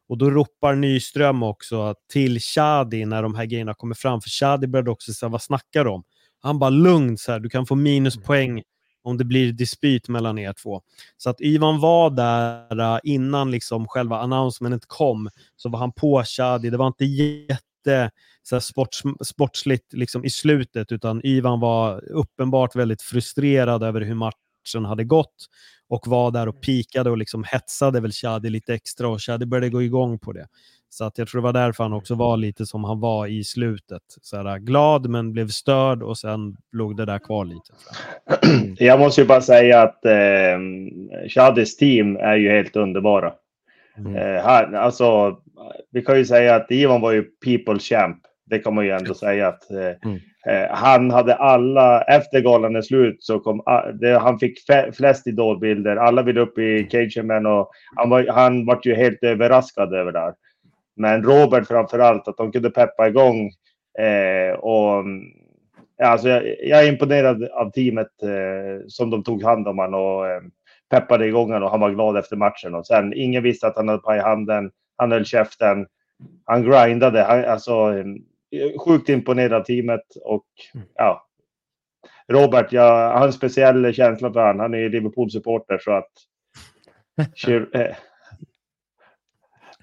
Och då ropar Nyström också till Shadi när de här grejerna kommer fram, för Shadi började också säga vad snackar de om? Han bara lugnt, så här, du kan få minuspoäng om det blir dispyt mellan er två. Så att Ivan var där uh, innan liksom själva announcementet kom, så var han på Shadi. Det var inte jätte så här, sports, sportsligt liksom, i slutet, utan Ivan var uppenbart väldigt frustrerad över hur matchen hade gått och var där och pikade och liksom hetsade väl Shadi lite extra och Shadi började gå igång på det. Så att jag tror det var därför han också var lite som han var i slutet. Så här, glad men blev störd och sen låg det där kvar lite. Jag måste ju bara säga att eh, Shadis team är ju helt underbara. Mm. Eh, här, alltså, vi kan ju säga att Ivan var ju people champ. Det kan man ju ändå säga att eh, mm. eh, han hade alla, efter galan är slut så kom, ah, det, han fick flest idolbilder. Alla ville upp i cagen och han var, han var ju helt överraskad över det här. Men Robert framför allt, att de kunde peppa igång. Eh, och, alltså jag, jag, är imponerad av teamet eh, som de tog hand om honom och eh, peppade igång honom och han var glad efter matchen. Och sen, ingen visste att han hade paj handen. Han höll käften. han grindade. Han, alltså, sjukt imponerad av teamet och ja. Robert, jag har en speciell känsla för honom. Han är Liverpool-supporter så att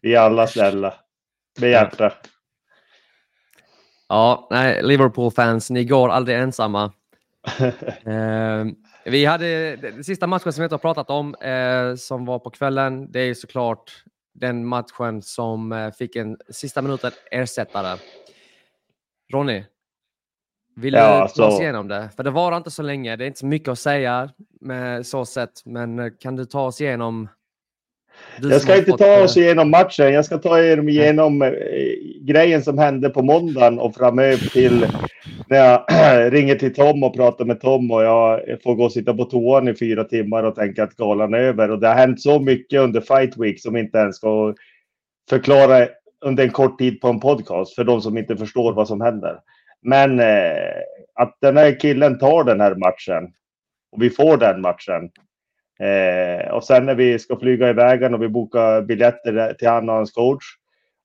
vi är alla snälla. Med hjärta. Ja, nej, Liverpool-fans, ni går aldrig ensamma. eh, vi hade den sista matchen som vi inte har pratat om, eh, som var på kvällen. Det är såklart den matchen som eh, fick en sista minuten ersättare. Ronny, vill du ja, ta oss alltså- igenom det? För det var inte så länge. Det är inte så mycket att säga med så sätt, men kan du ta oss igenom du jag ska inte ta eh, oss igenom matchen. Jag ska ta er igenom eh, grejen som hände på måndagen och framöver till när jag ringer till Tom och pratar med Tom och jag får gå och sitta på toan i fyra timmar och tänka att galan är över. Och det har hänt så mycket under Fight Week som inte ens ska förklara under en kort tid på en podcast för de som inte förstår vad som händer. Men eh, att den här killen tar den här matchen och vi får den matchen Eh, och sen när vi ska flyga iväg och vi bokar biljetter till han och hans coach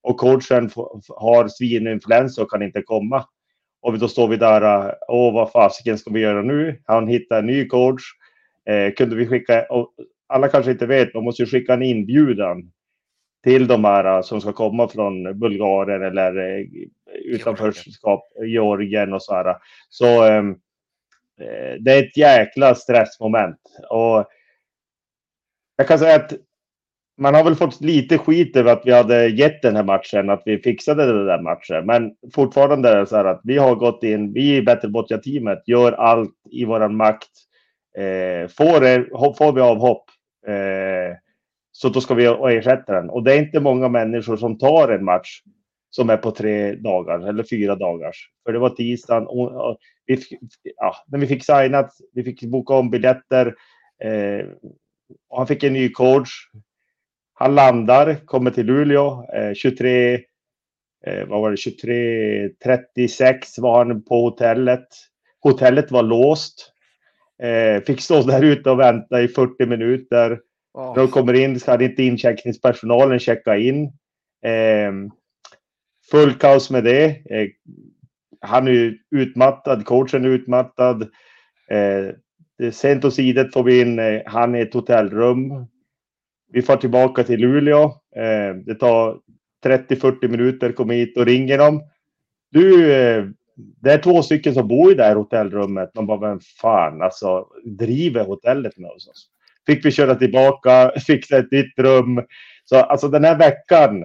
och coachen har svininfluensa och kan inte komma. Och då står vi där, eh, åh vad fasiken ska vi göra nu? Han hittar en ny coach. Eh, kunde vi skicka, alla kanske inte vet, man måste ju skicka en inbjudan till de här eh, som ska komma från Bulgarien eller eh, utanförskap, Georgien och så här. Så ehm, eh, det är ett jäkla stressmoment. Och jag kan säga att man har väl fått lite skit över att vi hade gett den här matchen, att vi fixade den där matchen. Men fortfarande är det så här att vi har gått in, vi i Battlebotja-teamet gör allt i våran makt. Eh, får, får vi avhopp eh, så då ska vi ersätta den. Och det är inte många människor som tar en match som är på tre dagar eller fyra dagars. För det var tisdagen och, och vi, ja, när vi fick signat, vi fick boka om biljetter. Eh, han fick en ny coach. Han landar, kommer till Luleå. Eh, 23, eh, vad var det, 23.36 var han på hotellet. Hotellet var låst. Eh, fick stå där ute och vänta i 40 minuter. Oh. När de kommer in så hade inte incheckningspersonalen checkat in. Eh, full kaos med det. Eh, han är utmattad, coachen är utmattad. Eh, Sent och sidet får vi in eh, han i ett hotellrum. Vi får tillbaka till Luleå. Eh, det tar 30-40 minuter, kommer hit och ringer dem. Du, eh, det är två stycken som bor i det här hotellrummet. Man bara, vem fan alltså, driver hotellet med oss? Fick vi köra tillbaka, fixa ett nytt rum. Så alltså den här veckan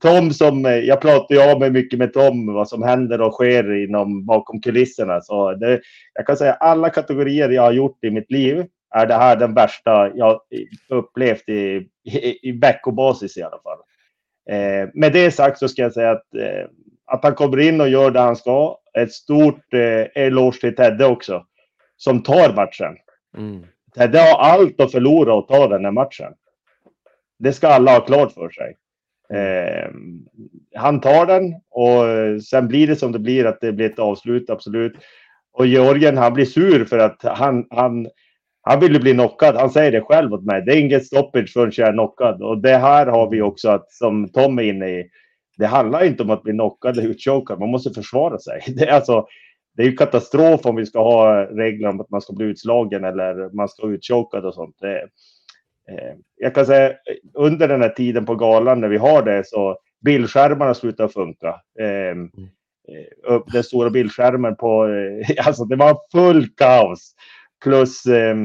Tom som, eh, jag pratar ju av mig mycket med Tom vad som händer och sker inom bakom kulisserna. Så det, jag kan säga alla kategorier jag har gjort i mitt liv är det här den värsta jag upplevt i, i, i veckobasis i alla fall. Eh, med det sagt så ska jag säga att, eh, att han kommer in och gör det han ska. Ett stort eh, eloge till Tedde också, som tar matchen. Mm. Tedde har allt att förlora och ta den här matchen. Det ska alla ha klart för sig. Eh, han tar den och eh, sen blir det som det blir, att det blir ett avslut, absolut. Och Georgien, han blir sur för att han, han, han vill bli knockad. Han säger det själv åt mig. Det är inget stoppage förrän jag är knockad. Och det här har vi också, att, som Tom är inne i. Det handlar inte om att bli knockad eller utchokad. Man måste försvara sig. Det är, alltså, det är ju katastrof om vi ska ha regler om att man ska bli utslagen eller man ska utchokad och sånt. Det, jag kan säga under den här tiden på galan när vi har det så bildskärmarna slutar funka. Ehm, mm. Eh, den stora bildskärmen på, eh, alltså det var full kaos. Plus eh,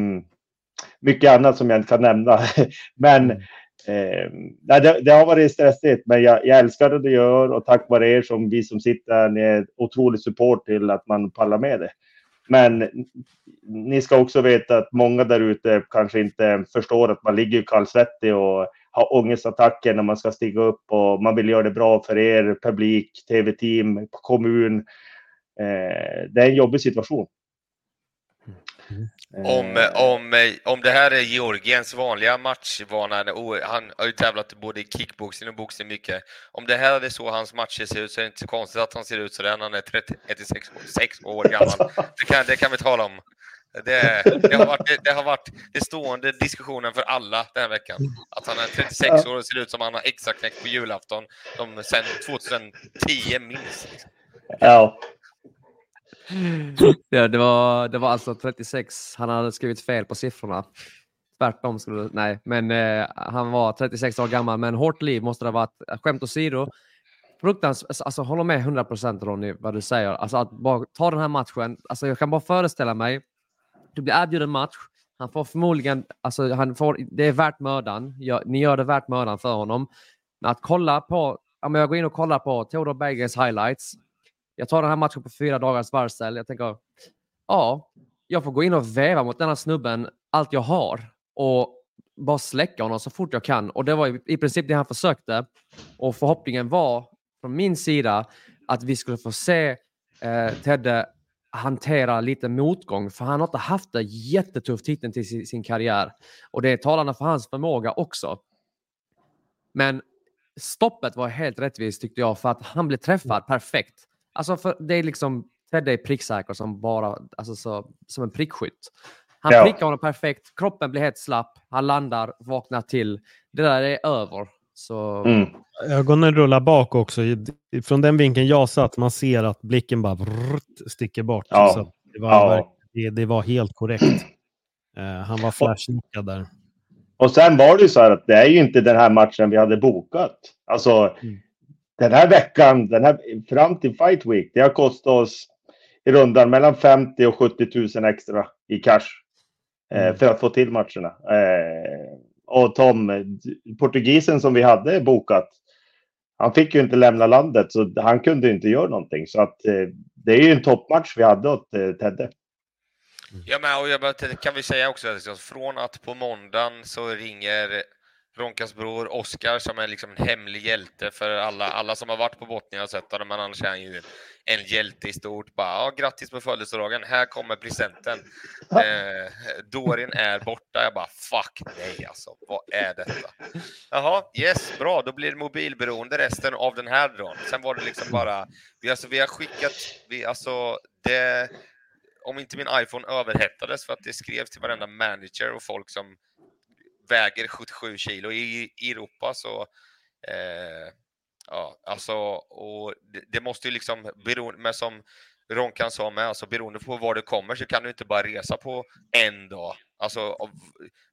mycket annat som jag inte kan nämna. Men eh, det, det, har varit stressigt, men jag, jag älskar det du gör och tack vare er som vi som sitter här, ni är otrolig support till att man pallar med det. Men ni ska också veta att många där ute kanske inte förstår att man ligger kallsvettig och har ångestattacker när man ska stiga upp och man vill göra det bra för er, publik, tv-team, kommun. Eh, det är en jobbig situation. Om, om, om det här är Georgiens vanliga matchvana, han har ju tävlat både i kickboxning och boxning mycket. Om det här är så hans matcher ser ut så är det inte så konstigt att han ser ut så där när han är 36 år gammal. Det kan, det kan vi tala om. Det, det, har varit, det, det har varit det stående diskussionen för alla den här veckan. Att han är 36 år och ser ut som han har extraknäckt på julafton de, sen 2010 minst. Ja ja det, var, det var alltså 36. Han hade skrivit fel på siffrorna. Tvärtom skulle Nej, men eh, han var 36 år gammal, men hårt liv måste det ha varit. Skämt åsido. Fruktansvärt, alltså, alltså håller med 100 procent Ronny, vad du säger. Alltså att bara ta den här matchen. Alltså jag kan bara föreställa mig du blir erbjuden match. Han får förmodligen, alltså han får, det är värt mödan. ni gör det värt mödan för honom. Men att kolla på, om jag går in och kollar på Theodor Berggrens highlights. Jag tar den här matchen på fyra dagars varsel. Jag tänker, ja, jag får gå in och väva mot den här snubben allt jag har och bara släcka honom så fort jag kan. Och det var i princip det han försökte. Och förhoppningen var från min sida att vi skulle få se eh, Tedde hantera lite motgång, för han har inte haft det jättetufft hittills i sin, sin karriär. Och det är talande för hans förmåga också. Men stoppet var helt rättvist tyckte jag, för att han blev träffad perfekt. Alltså, för det är liksom Teddy är pricksäker som bara, alltså så, som en prickskytt. Han ja. prickar honom perfekt, kroppen blir helt slapp, han landar, vaknar till. Det där är över. Så... Mm. Ögonen rullar bak också. Från den vinkeln jag satt, man ser att blicken bara vrrt, sticker bort. Ja. Så det, var, ja. det, det, var helt korrekt. Uh, han var flashnickad där. Och sen var det ju så här att det är ju inte den här matchen vi hade bokat. Alltså, mm. Den här veckan, den här, fram till Fight Week, det har kostat oss i rundan mellan 50 och 70 000 extra i cash. Eh, mm. för att få till matcherna. Eh, och Tom, portugisen som vi hade bokat, han fick ju inte lämna landet så han kunde inte göra någonting. Så att eh, det är ju en toppmatch vi hade åt eh, Tedde. Ja, men och jag kan vi säga också att från att på måndagen så ringer Ronkas bror Oskar som är liksom en hemlig hjälte för alla, alla som har varit på Botnia och sett honom, men annars är han ju en hjälte i stort. Bara, ja, grattis på födelsedagen, här kommer presenten. Eh, Dorin är borta. Jag bara, fuck nej alltså, vad är detta? Jaha, yes, bra, då blir det mobilberoende resten av den här dagen. Sen var det liksom bara, vi, alltså, vi har skickat, vi, alltså, det, om inte min iPhone överhettades för att det skrevs till varenda manager och folk som väger 77 kilo. I, i Europa så eh, Ja, alltså, och det, det måste ju liksom, beroende, men som Ronkan sa med, alltså beroende på var du kommer så kan du inte bara resa på en dag. Alltså,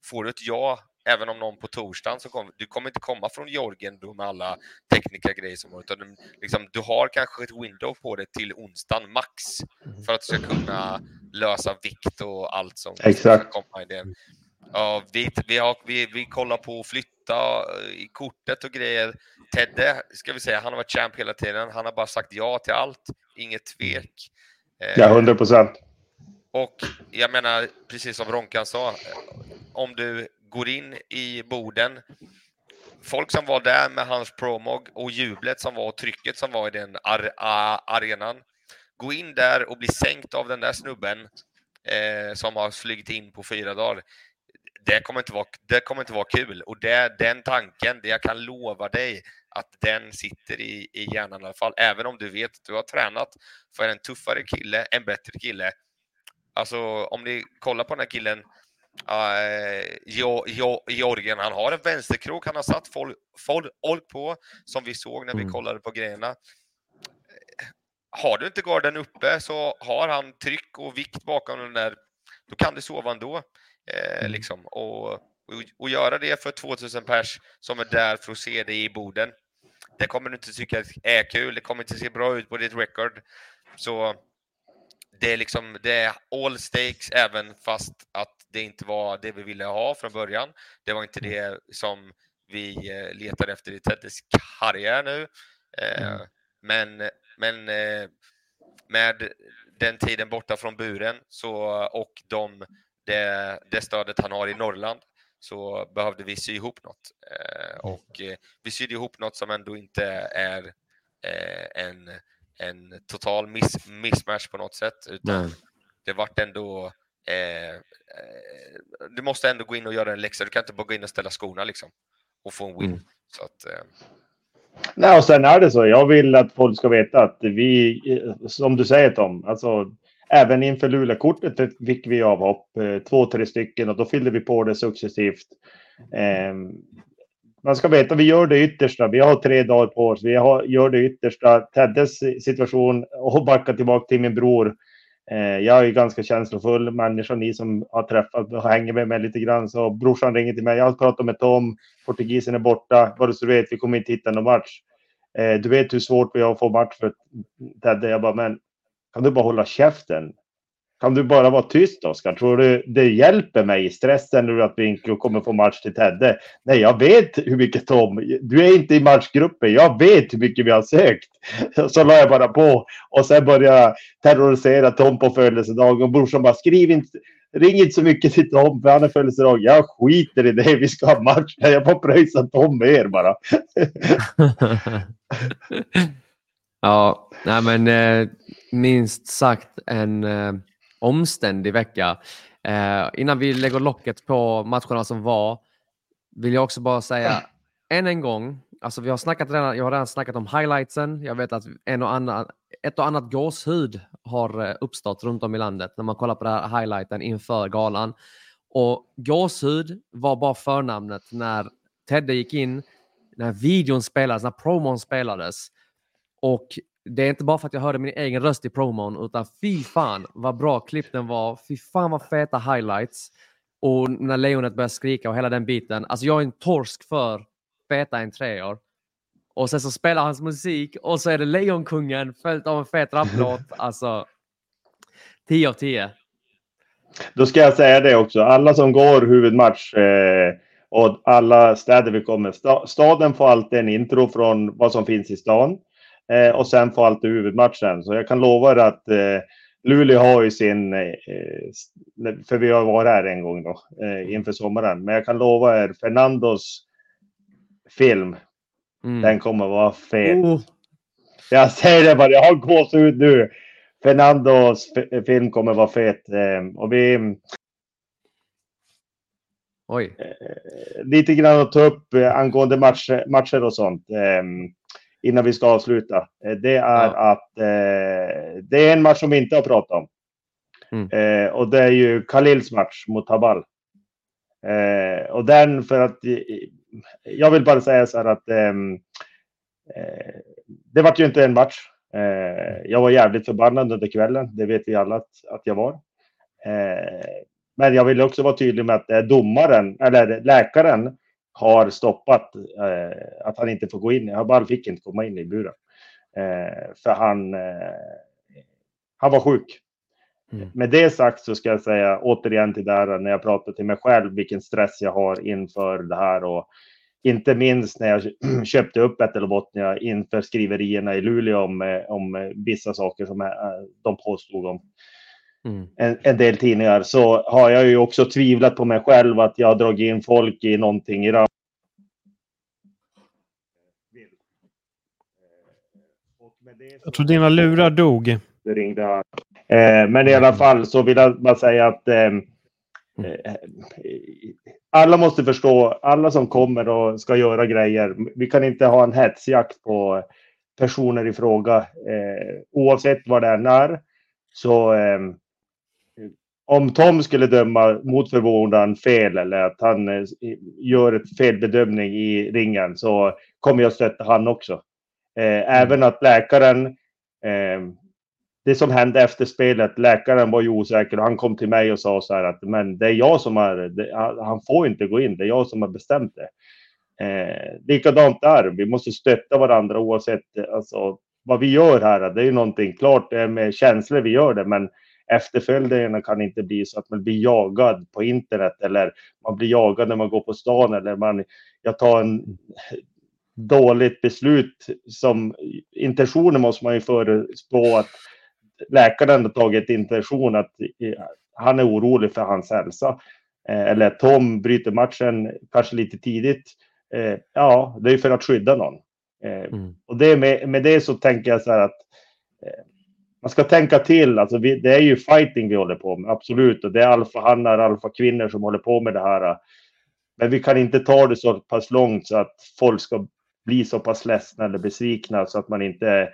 får du ett ja, även om någon på torsdagen, så kommer du kommer inte komma från Georgien då med alla tekniska grejer som har utan du, liksom, du har kanske ett window på det till onsdagen max mm. för att du ska kunna lösa vikt och allt som Exakt. ska komma i det. Ja, vi, vi, har, vi, vi kollar på att flytta i kortet och grejer. Tedde, ska vi säga, han har varit champ hela tiden. Han har bara sagt ja till allt, inget tvek. Ja, hundra procent. Och jag menar, precis som Ronkan sa, om du går in i Boden, folk som var där med hans promog och jublet som var och trycket som var i den ar arenan, gå in där och bli sänkt av den där snubben eh, som har flygit in på fyra dagar det kommer inte vara, det kommer inte vara kul. Och det, den tanken, det jag kan lova dig att den sitter i, i hjärnan i alla fall. Även om du vet att du har tränat för en tuffare kille, en bättre kille. Alltså om ni kollar på den här killen, uh, Georgien, han har en vänsterkrok han har satt folk, folk på, som vi såg när vi mm. kollade på grejerna. Har du inte garden uppe så har han tryck och vikt bakom den där, då kan du sova ändå. Eh, mm. liksom. och, och, och, göra det för 2000 pers som är där för att se dig i Boden. Det kommer du inte tycka är kul. Det kommer inte se bra ut på ditt record. Så det är liksom det är all stakes även fast att det inte var det vi ville ha från början. Det var inte mm. det som vi eh, letade efter i Teddes karriär nu. Eh, mm. Men, men eh, med den tiden borta från buren så, och de det, det stödet han har i Norrland så behövde vi sy ihop något. Eh, mm. och eh, vi sydde ihop något som ändå inte är eh, en, en total miss, mismatch på något sätt, utan Nej. det vart ändå eh, du måste ändå gå in och göra en läxa. Du kan inte bara gå in och ställa skorna liksom och få en win. Mm. Så att, Nej, och sen är det så. Jag vill att folk ska veta att vi, som du säger Tom, alltså även inför Luleåkortet fick vi avhopp, eh, två, tre stycken och då fyllde vi på det successivt. Ehm, man ska veta, vi gör det yttersta. Vi har tre dagar på oss. Vi har, gör det yttersta. Teddes situation och backa tillbaka till min bror. Ehm, jag är ganska känslofull människa, ni som har träffat och hänger med mig lite grann. Så brorsan ringer till mig. Jag har pratat med Tom. Portugisen är borta. Bara så du vet, vi kommer inte hitta någon match. Ehm, du vet hur svårt vi har att få match för Tedde. Jag bara, men kan du bara hålla käften? Kan du bara vara tyst Oskar? Tror du det hjälper mig i stressen nu att vi kommer få match till Tedde? Nej, jag vet hur mycket Tom, du är inte i matchgruppen, jag vet hur mycket vi har sökt. Så la jag bara på och sen började jag terrorisera Tom på födelsedagen och brorsan bara skriv inte, ring inte så mycket till Tom för han är födelsedag. Jag skiter i det, vi ska ha match. Jag får pröjsa Tom mer bara. ja, nej men eh, minst sagt en eh omständig vecka. Eh, innan vi lägger locket på matcherna som var vill jag också bara säga än en gång, alltså vi har snackat redan, jag har redan snackat om highlightsen. Jag vet att en och annan, ett och annat gåshud har eh, uppstått runt om i landet när man kollar på den här highlighten inför galan. Och gåshud var bara förnamnet när Tedde gick in, när videon spelades, när promon spelades. Och det är inte bara för att jag hörde min egen röst i promon, utan fy fan vad bra klipp den var. Fy fan vad feta highlights. Och när lejonet börjar skrika och hela den biten. Alltså jag är en torsk för feta entréer. Och sen så spelar hans musik och så är det Lejonkungen följt av en fet rapplåt. Alltså 10 av 10. Då ska jag säga det också. Alla som går huvudmatch eh, och alla städer vi kommer. Sta staden får alltid en intro från vad som finns i stan. Eh, och sen får alltid huvudmatchen. Så jag kan lova er att eh, Luleå har ju sin, eh, för vi har varit här en gång då, eh, inför sommaren. Men jag kan lova er, Fernandos film, mm. den kommer vara fet. Oh. Jag säger det bara, jag har gåshud nu. Fernandos film kommer vara fet. Eh, och vi... Oj. Lite grann att ta upp angående matcher, matcher och sånt innan vi ska avsluta. Eh, det är ja. att eh, det är en match som vi inte har pratat om. Mm. Eh, och det är ju Khalils match mot Tabal. Eh, och den för att jag vill bara säga så här att ehm, eh, det var ju inte en match. Jag var jävligt förbannad under kvällen. Det vet vi alla att, att jag var. men jag vill också vara tydlig med att domaren eller läkaren har stoppat eh, att han inte får gå in. Habal fick inte komma in i buren. Eh, för han, eh, han var sjuk. Mm. Med det sagt så ska jag säga återigen till där när jag pratar till mig själv vilken stress jag har inför det här och inte minst när jag köpte upp Vätterbottnia inför skriverierna i Luleå om, eh, om vissa saker som eh, de påstod om mm. en, en, del tidningar så har jag ju också tvivlat på mig själv att jag har dragit in folk i någonting i Jag tror dina lurar dog. Det ringde. Eh, men i alla fall så vill jag bara säga att eh, eh, alla måste förstå, alla som kommer och ska göra grejer. Vi kan inte ha en hetsjakt på personer i fråga eh, oavsett vad det är när. Så eh, om Tom skulle döma mot förmodan fel eller att han eh, gör ett felbedömning i ringen så kommer jag stötta han också. Eh, även att läkaren, eh, det som hände efter spelet, läkaren var ju osäker och han kom till mig och sa så här att men det är jag som har, han får inte gå in, det är jag som har bestämt det. Eh, likadant där, vi måste stötta varandra oavsett alltså, vad vi gör här. Det är ju någonting klart, det är med känslor vi gör det, men efterföljderna kan inte bli så att man blir jagad på internet eller man blir jagad när man går på stan eller man, jag tar en dåligt beslut som intentionen måste man ju förespå att läkaren har tagit intention att han är orolig för hans hälsa. Eh, eller Tom bryter matchen kanske lite tidigt. Eh, ja, det är för att skydda någon. Eh, mm. Och det med, med det så tänker jag så här att man ska tänka till. Alltså vi, det är ju fighting vi håller på med, absolut. Och det är alfahannar, alfakvinnor som håller på med det här. Men vi kan inte ta det så pass långt så att folk ska bli så pass ledsna eller besvikna så att man inte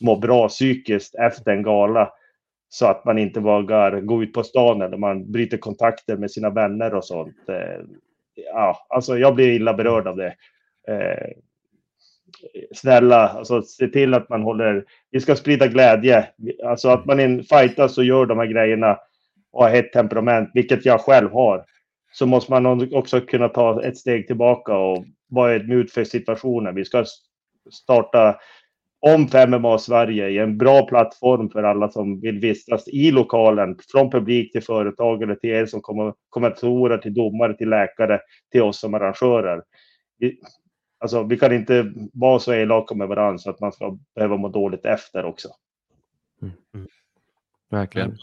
mår bra psykiskt efter en gala. så att man inte vågar gå ut på stan eller man bryter kontakter med sina vänner och sånt. Eh, ja, alltså jag blir illa berörd av det. Eh, Snälla, alltså se till att man håller, vi ska sprida glädje, alltså att man fightas och gör de här grejerna och har hett temperament, vilket jag själv har, så måste man också kunna ta ett steg tillbaka och vara ödmjuk för situationen. Vi ska starta om 5MMA Sverige i en bra plattform för alla som vill vistas i lokalen, från publik till företag eller till er som kommer, kommentatorer, till domare, till läkare, till oss som arrangörer. Alltså, vi kan inte vara så elaka med varandra så att man ska behöva må dåligt efter också. Mm. Mm. Verkligen.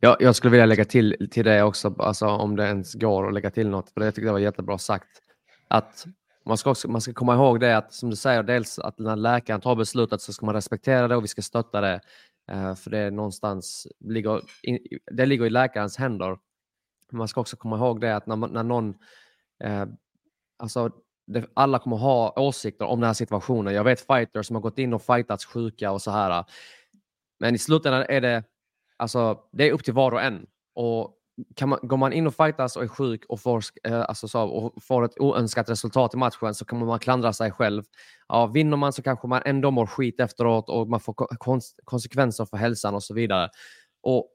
Ja, jag skulle vilja lägga till till det också, alltså, om det ens går att lägga till något, för det tycker jag var jättebra sagt. Att man ska, också, man ska komma ihåg det att, som du säger, dels att när läkaren tar beslutet så ska man respektera det och vi ska stötta det. Uh, för det är någonstans, ligger, det ligger i läkarens händer. Man ska också komma ihåg det att när, när någon, uh, alltså det, alla kommer ha åsikter om den här situationen. Jag vet fighters som har gått in och fightats sjuka och så här. Men i slutändan är det, alltså, det är upp till var och en. Och kan man, går man in och fightas och är sjuk och får, eh, alltså så, och får ett oönskat resultat i matchen så kommer man klandra sig själv. Ja, vinner man så kanske man ändå mår skit efteråt och man får konsekvenser för hälsan och så vidare. Och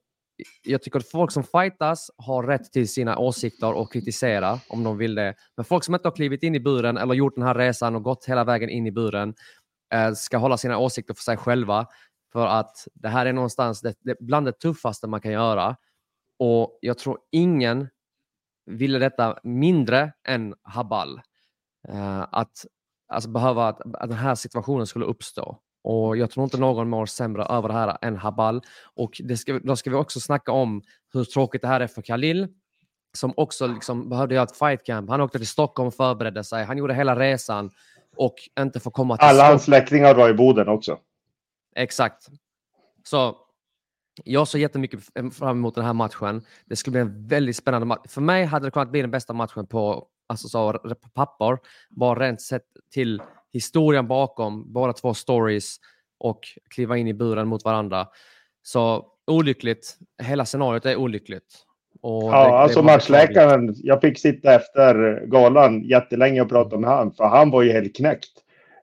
jag tycker att folk som fightas har rätt till sina åsikter och kritisera om de vill det. Men folk som inte har klivit in i buren eller gjort den här resan och gått hela vägen in i buren eh, ska hålla sina åsikter för sig själva. För att det här är någonstans det, det, bland det tuffaste man kan göra. Och jag tror ingen ville detta mindre än Habal. Eh, att alltså, behöva att, att den här situationen skulle uppstå. Och jag tror inte någon mår sämre över det här än Habal. Och det ska, då ska vi också snacka om hur tråkigt det här är för Khalil som också liksom behövde göra ett fight camp. Han åkte till Stockholm och förberedde sig. Han gjorde hela resan och inte får komma till Alla hans släktingar var i Boden också. Exakt. Så jag ser jättemycket fram emot den här matchen. Det skulle bli en väldigt spännande match. För mig hade det kunnat bli den bästa matchen på, alltså så, på papper. Bara rent sett till historien bakom båda två stories och kliva in i buren mot varandra. Så olyckligt. Hela scenariot är olyckligt. Och ja, det, alltså matchläkaren. Jag fick sitta efter galan jättelänge och prata med honom, för han var ju helt knäckt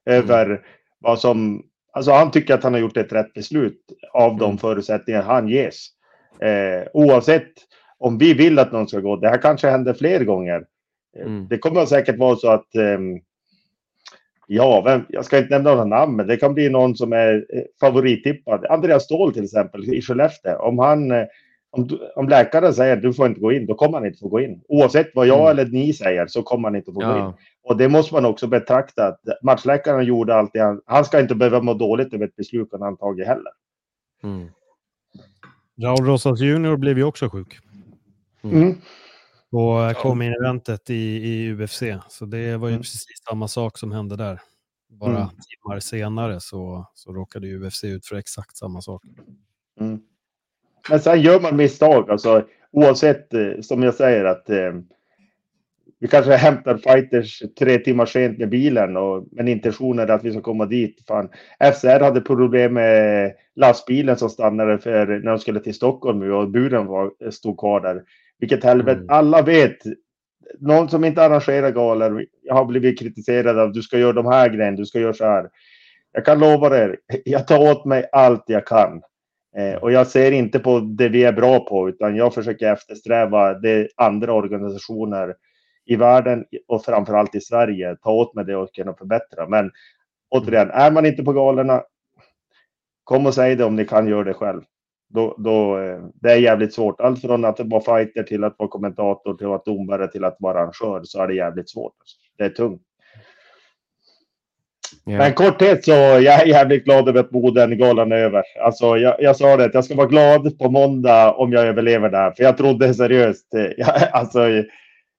mm. över vad som Alltså han tycker att han har gjort ett rätt beslut av de mm. förutsättningar han ges. Eh, oavsett om vi vill att någon ska gå. Det här kanske händer fler gånger. Eh, mm. Det kommer säkert vara så att eh, Ja, vem, jag ska inte nämna några namn, men det kan bli någon som är eh, favorittippad. Andreas Ståhl till exempel i Skellefteå. Om, han, eh, om, om läkaren säger att du får inte gå in, då kommer han inte få gå in. Oavsett vad jag mm. eller ni säger så kommer han inte få ja. gå in. Och det måste man också betrakta. Att matchläkaren gjorde allt han, han ska inte behöva må dåligt över ett beslut han har tagit heller. Mm. Raul Rosas junior blev ju också sjuk. Mm. Mm. Och kom in i eventet i, i UFC. Så det var ju mm. precis samma sak som hände där. Bara mm. timmar senare så, så råkade UFC ut för exakt samma sak. Mm. Men sen gör man misstag, alltså oavsett eh, som jag säger att eh, vi kanske hämtar fighters tre timmar sent med bilen och men intentionen är att vi ska komma dit. Fan. FCR hade problem med lastbilen som stannade för när de skulle till Stockholm och buren var, stod kvar där. Vilket helvete, mm. alla vet. Någon som inte arrangerar galor, jag har blivit kritiserad av du ska göra de här grejerna, du ska göra så här. Jag kan lova er, jag tar åt mig allt jag kan. Eh, och jag ser inte på det vi är bra på, utan jag försöker eftersträva det andra organisationer i världen och framförallt i Sverige ta åt mig det och kunna förbättra. Men återigen, är man inte på galorna, kom och säg det om ni kan göra det själv. Då, då, eh, det är jävligt svårt. Allt från att vara fighter till att vara kommentator till att vara domare till att vara arrangör så är det jävligt svårt. Det är tungt. Yeah. Men korthet så jag är jävligt glad över att Boden-galan är över. Alltså, jag, jag sa det att jag ska vara glad på måndag om jag överlever där. För jag trodde seriöst. Eh, jag, alltså,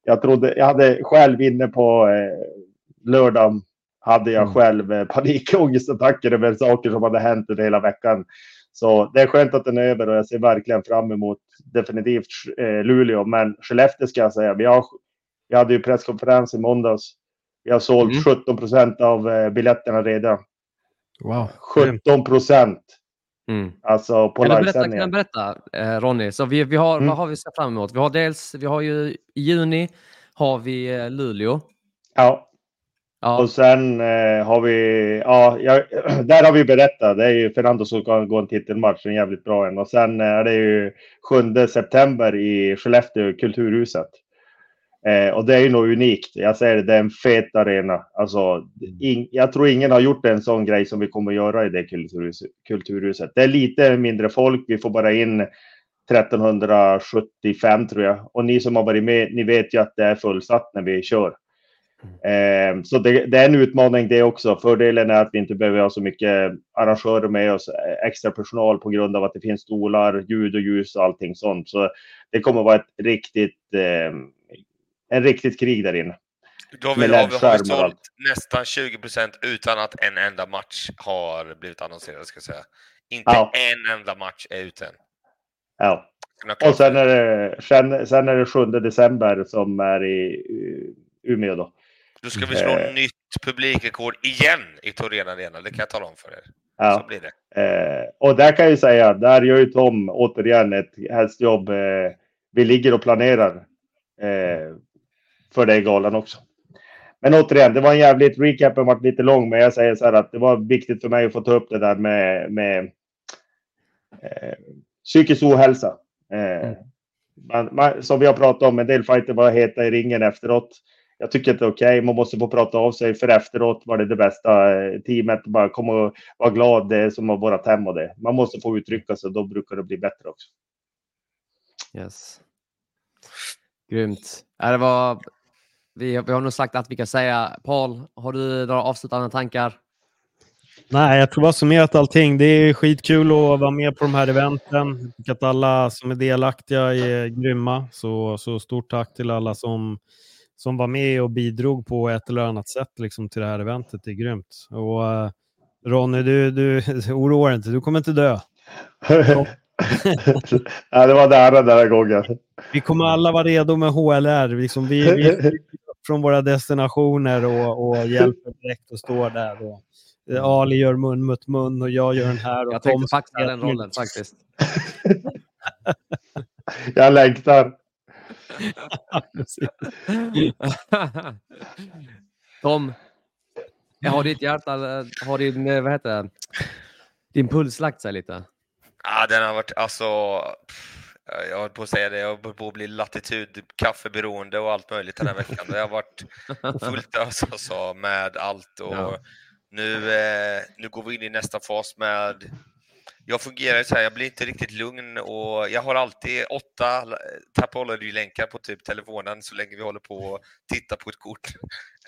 jag trodde, jag hade själv inne på eh, lördagen hade jag mm. själv eh, panikångestattacker över saker som hade hänt under hela veckan. Så det är skönt att den är över och jag ser verkligen fram emot definitivt eh, Luleå. Men Skellefteå ska jag säga, vi, har, vi hade ju presskonferens i måndags. Vi har sålt mm. 17 procent av eh, biljetterna redan. Wow. 17 procent. Mm. Alltså på livesändningen. Kan du berätta, eh, Ronny? Så vi, vi har, mm. Vad har vi sett fram emot? Vi har dels, vi har ju i juni har vi Luleå. Ja ja. Och sen eh, har vi, ja, jag, där har vi berättat. Det är ju Fernando som ska gå en titelmatch, en jävligt bra en. Och sen eh, är det ju 7 september i Skellefteå, Kulturhuset. Eh, och det är ju något unikt. Jag säger det, det är en fet arena. Alltså, in, jag tror ingen har gjort en sån grej som vi kommer att göra i det kulturhus, kulturhuset. Det är lite mindre folk. Vi får bara in 1375 tror jag. Och ni som har varit med, ni vet ju att det är fullsatt när vi kör. Eh, så det, det, är en utmaning det också. Fördelen är att vi inte behöver ha så mycket arrangörer med oss, eh, extra personal på grund av att det finns stolar, ljud och ljus och allting sånt. Så det kommer vara ett riktigt eh, en riktigt krig där inne. Då har vi, har vi, har vi sålt nästan 20 procent utan att en enda match har blivit annonserad, ska jag säga. Inte ja. en enda match är ute än. Ja. Och sen är, det, sen, sen är det 7 december som är i Umeå då. Då ska vi slå eh. nytt publikrekord igen i Torén Arena, det kan jag tala om för er. Ja. Så blir det. Eh, och där kan jag säga, där gör ju Tom återigen ett hästjobb. Eh, vi ligger och planerar. Eh, för dig galan också. Men återigen, det var en jävligt, recapen varit lite lång, men jag säger så här att det var viktigt för mig att få ta upp det där med, med eh, psykisk ohälsa. Eh, mm. man, man, som vi har pratat om, en del fighter var heta i ringen efteråt. Jag tycker att det är okej, okay. man måste få prata av sig, för efteråt var det det bästa eh, teamet. Bara komma och vara glad, det är som att vara hem och det. Man måste få uttrycka sig, då brukar det bli bättre också. Yes. Grymt. Det var vi, vi har nog sagt att vi kan säga. Paul, har du några avslutande tankar? Nej, jag tror bara summerat allting. Det är skitkul att vara med på de här eventen. Att alla som är delaktiga är grymma. Så, så stort tack till alla som, som var med och bidrog på ett eller annat sätt liksom, till det här eventet. Det är grymt. Och, uh, Ronny, du, du oroar dig inte. Du kommer inte dö. ja, det var nära den här gången. Vi kommer alla vara redo med HLR. Liksom vi, vi från våra destinationer och, och hjälper direkt och står där. Och, eh, Ali gör mun mot mun och jag gör den här. Och jag tänkte faktiskt den rollen faktiskt. jag längtar. Tom, har ditt hjärta, har din, vad heter det, din puls lagt sig lite? Ja, den har varit alltså. Jag höll på att säga det, jag håller på att bli latitud, kaffeberoende och allt möjligt den här veckan. Det har varit fullt ös alltså, med allt och ja. nu, eh, nu går vi in i nästa fas med jag fungerar så här, jag blir inte riktigt lugn och jag har alltid åtta Tapology-länkar på typ telefonen så länge vi håller på och tittar på ett kort.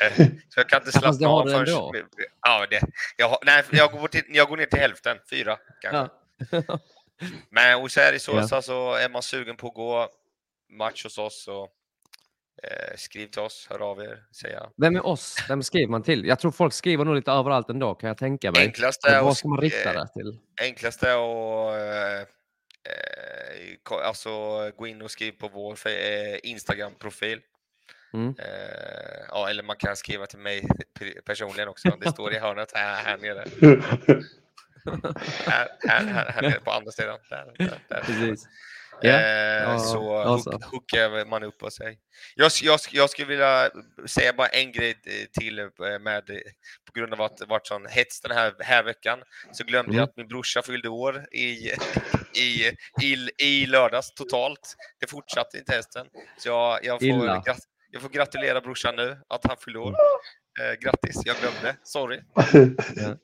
Eh, så jag kan inte slappna av förrän... Ja, det, jag, nej, jag, går till, jag går ner till hälften, fyra kanske. Ja. Men hos Erisosa ja. så är man sugen på att gå match hos oss så skriv till oss, hör av er. Säga. Vem är oss? Vem skriver man till? Jag tror folk skriver nog lite överallt ändå kan jag tänka mig. Enklast är vad ska man rikta det till? Enklast är att eh, eh, alltså, gå in och skriva på vår eh, Instagram-profil. Mm. Eh, ja, eller man kan skriva till mig personligen också. Det står i hörnet här, här nere. här, här, här, här nere på andra sidan. Där, där, där. Precis. Yeah. Eh, så alltså. hookar man upp och sig. Jag, jag, jag skulle vilja säga bara en grej till eh, med, på grund av att det varit sån hets den här, här veckan så glömde mm. jag att min brorsa fyllde år i, i, i, i lördags totalt. Det fortsatte inte hästen. Så jag, jag, får, jag får gratulera brorsan nu att han fyllde år. Eh, grattis, jag glömde. Sorry. ja.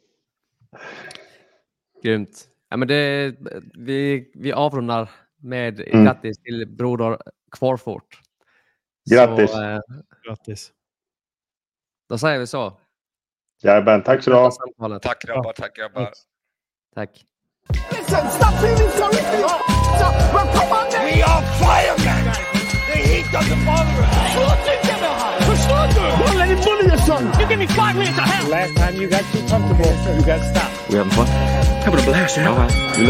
Grymt. Ja, men det, vi, vi avrundar med mm. grattis till broder Kvarfort. Grattis. Så, eh, grattis. Då säger vi så. Jajamän, tack så du ha. Tack grabbar, tack grabbar. Tack. Listen, stop being so We are firemen! The heat doesn't bother us. Förstår du? Don't let him bully your son. You give me five minutes of hell. Last time you got too comfortable, you got stopped. We having fun? Having a blast, yeah. All right.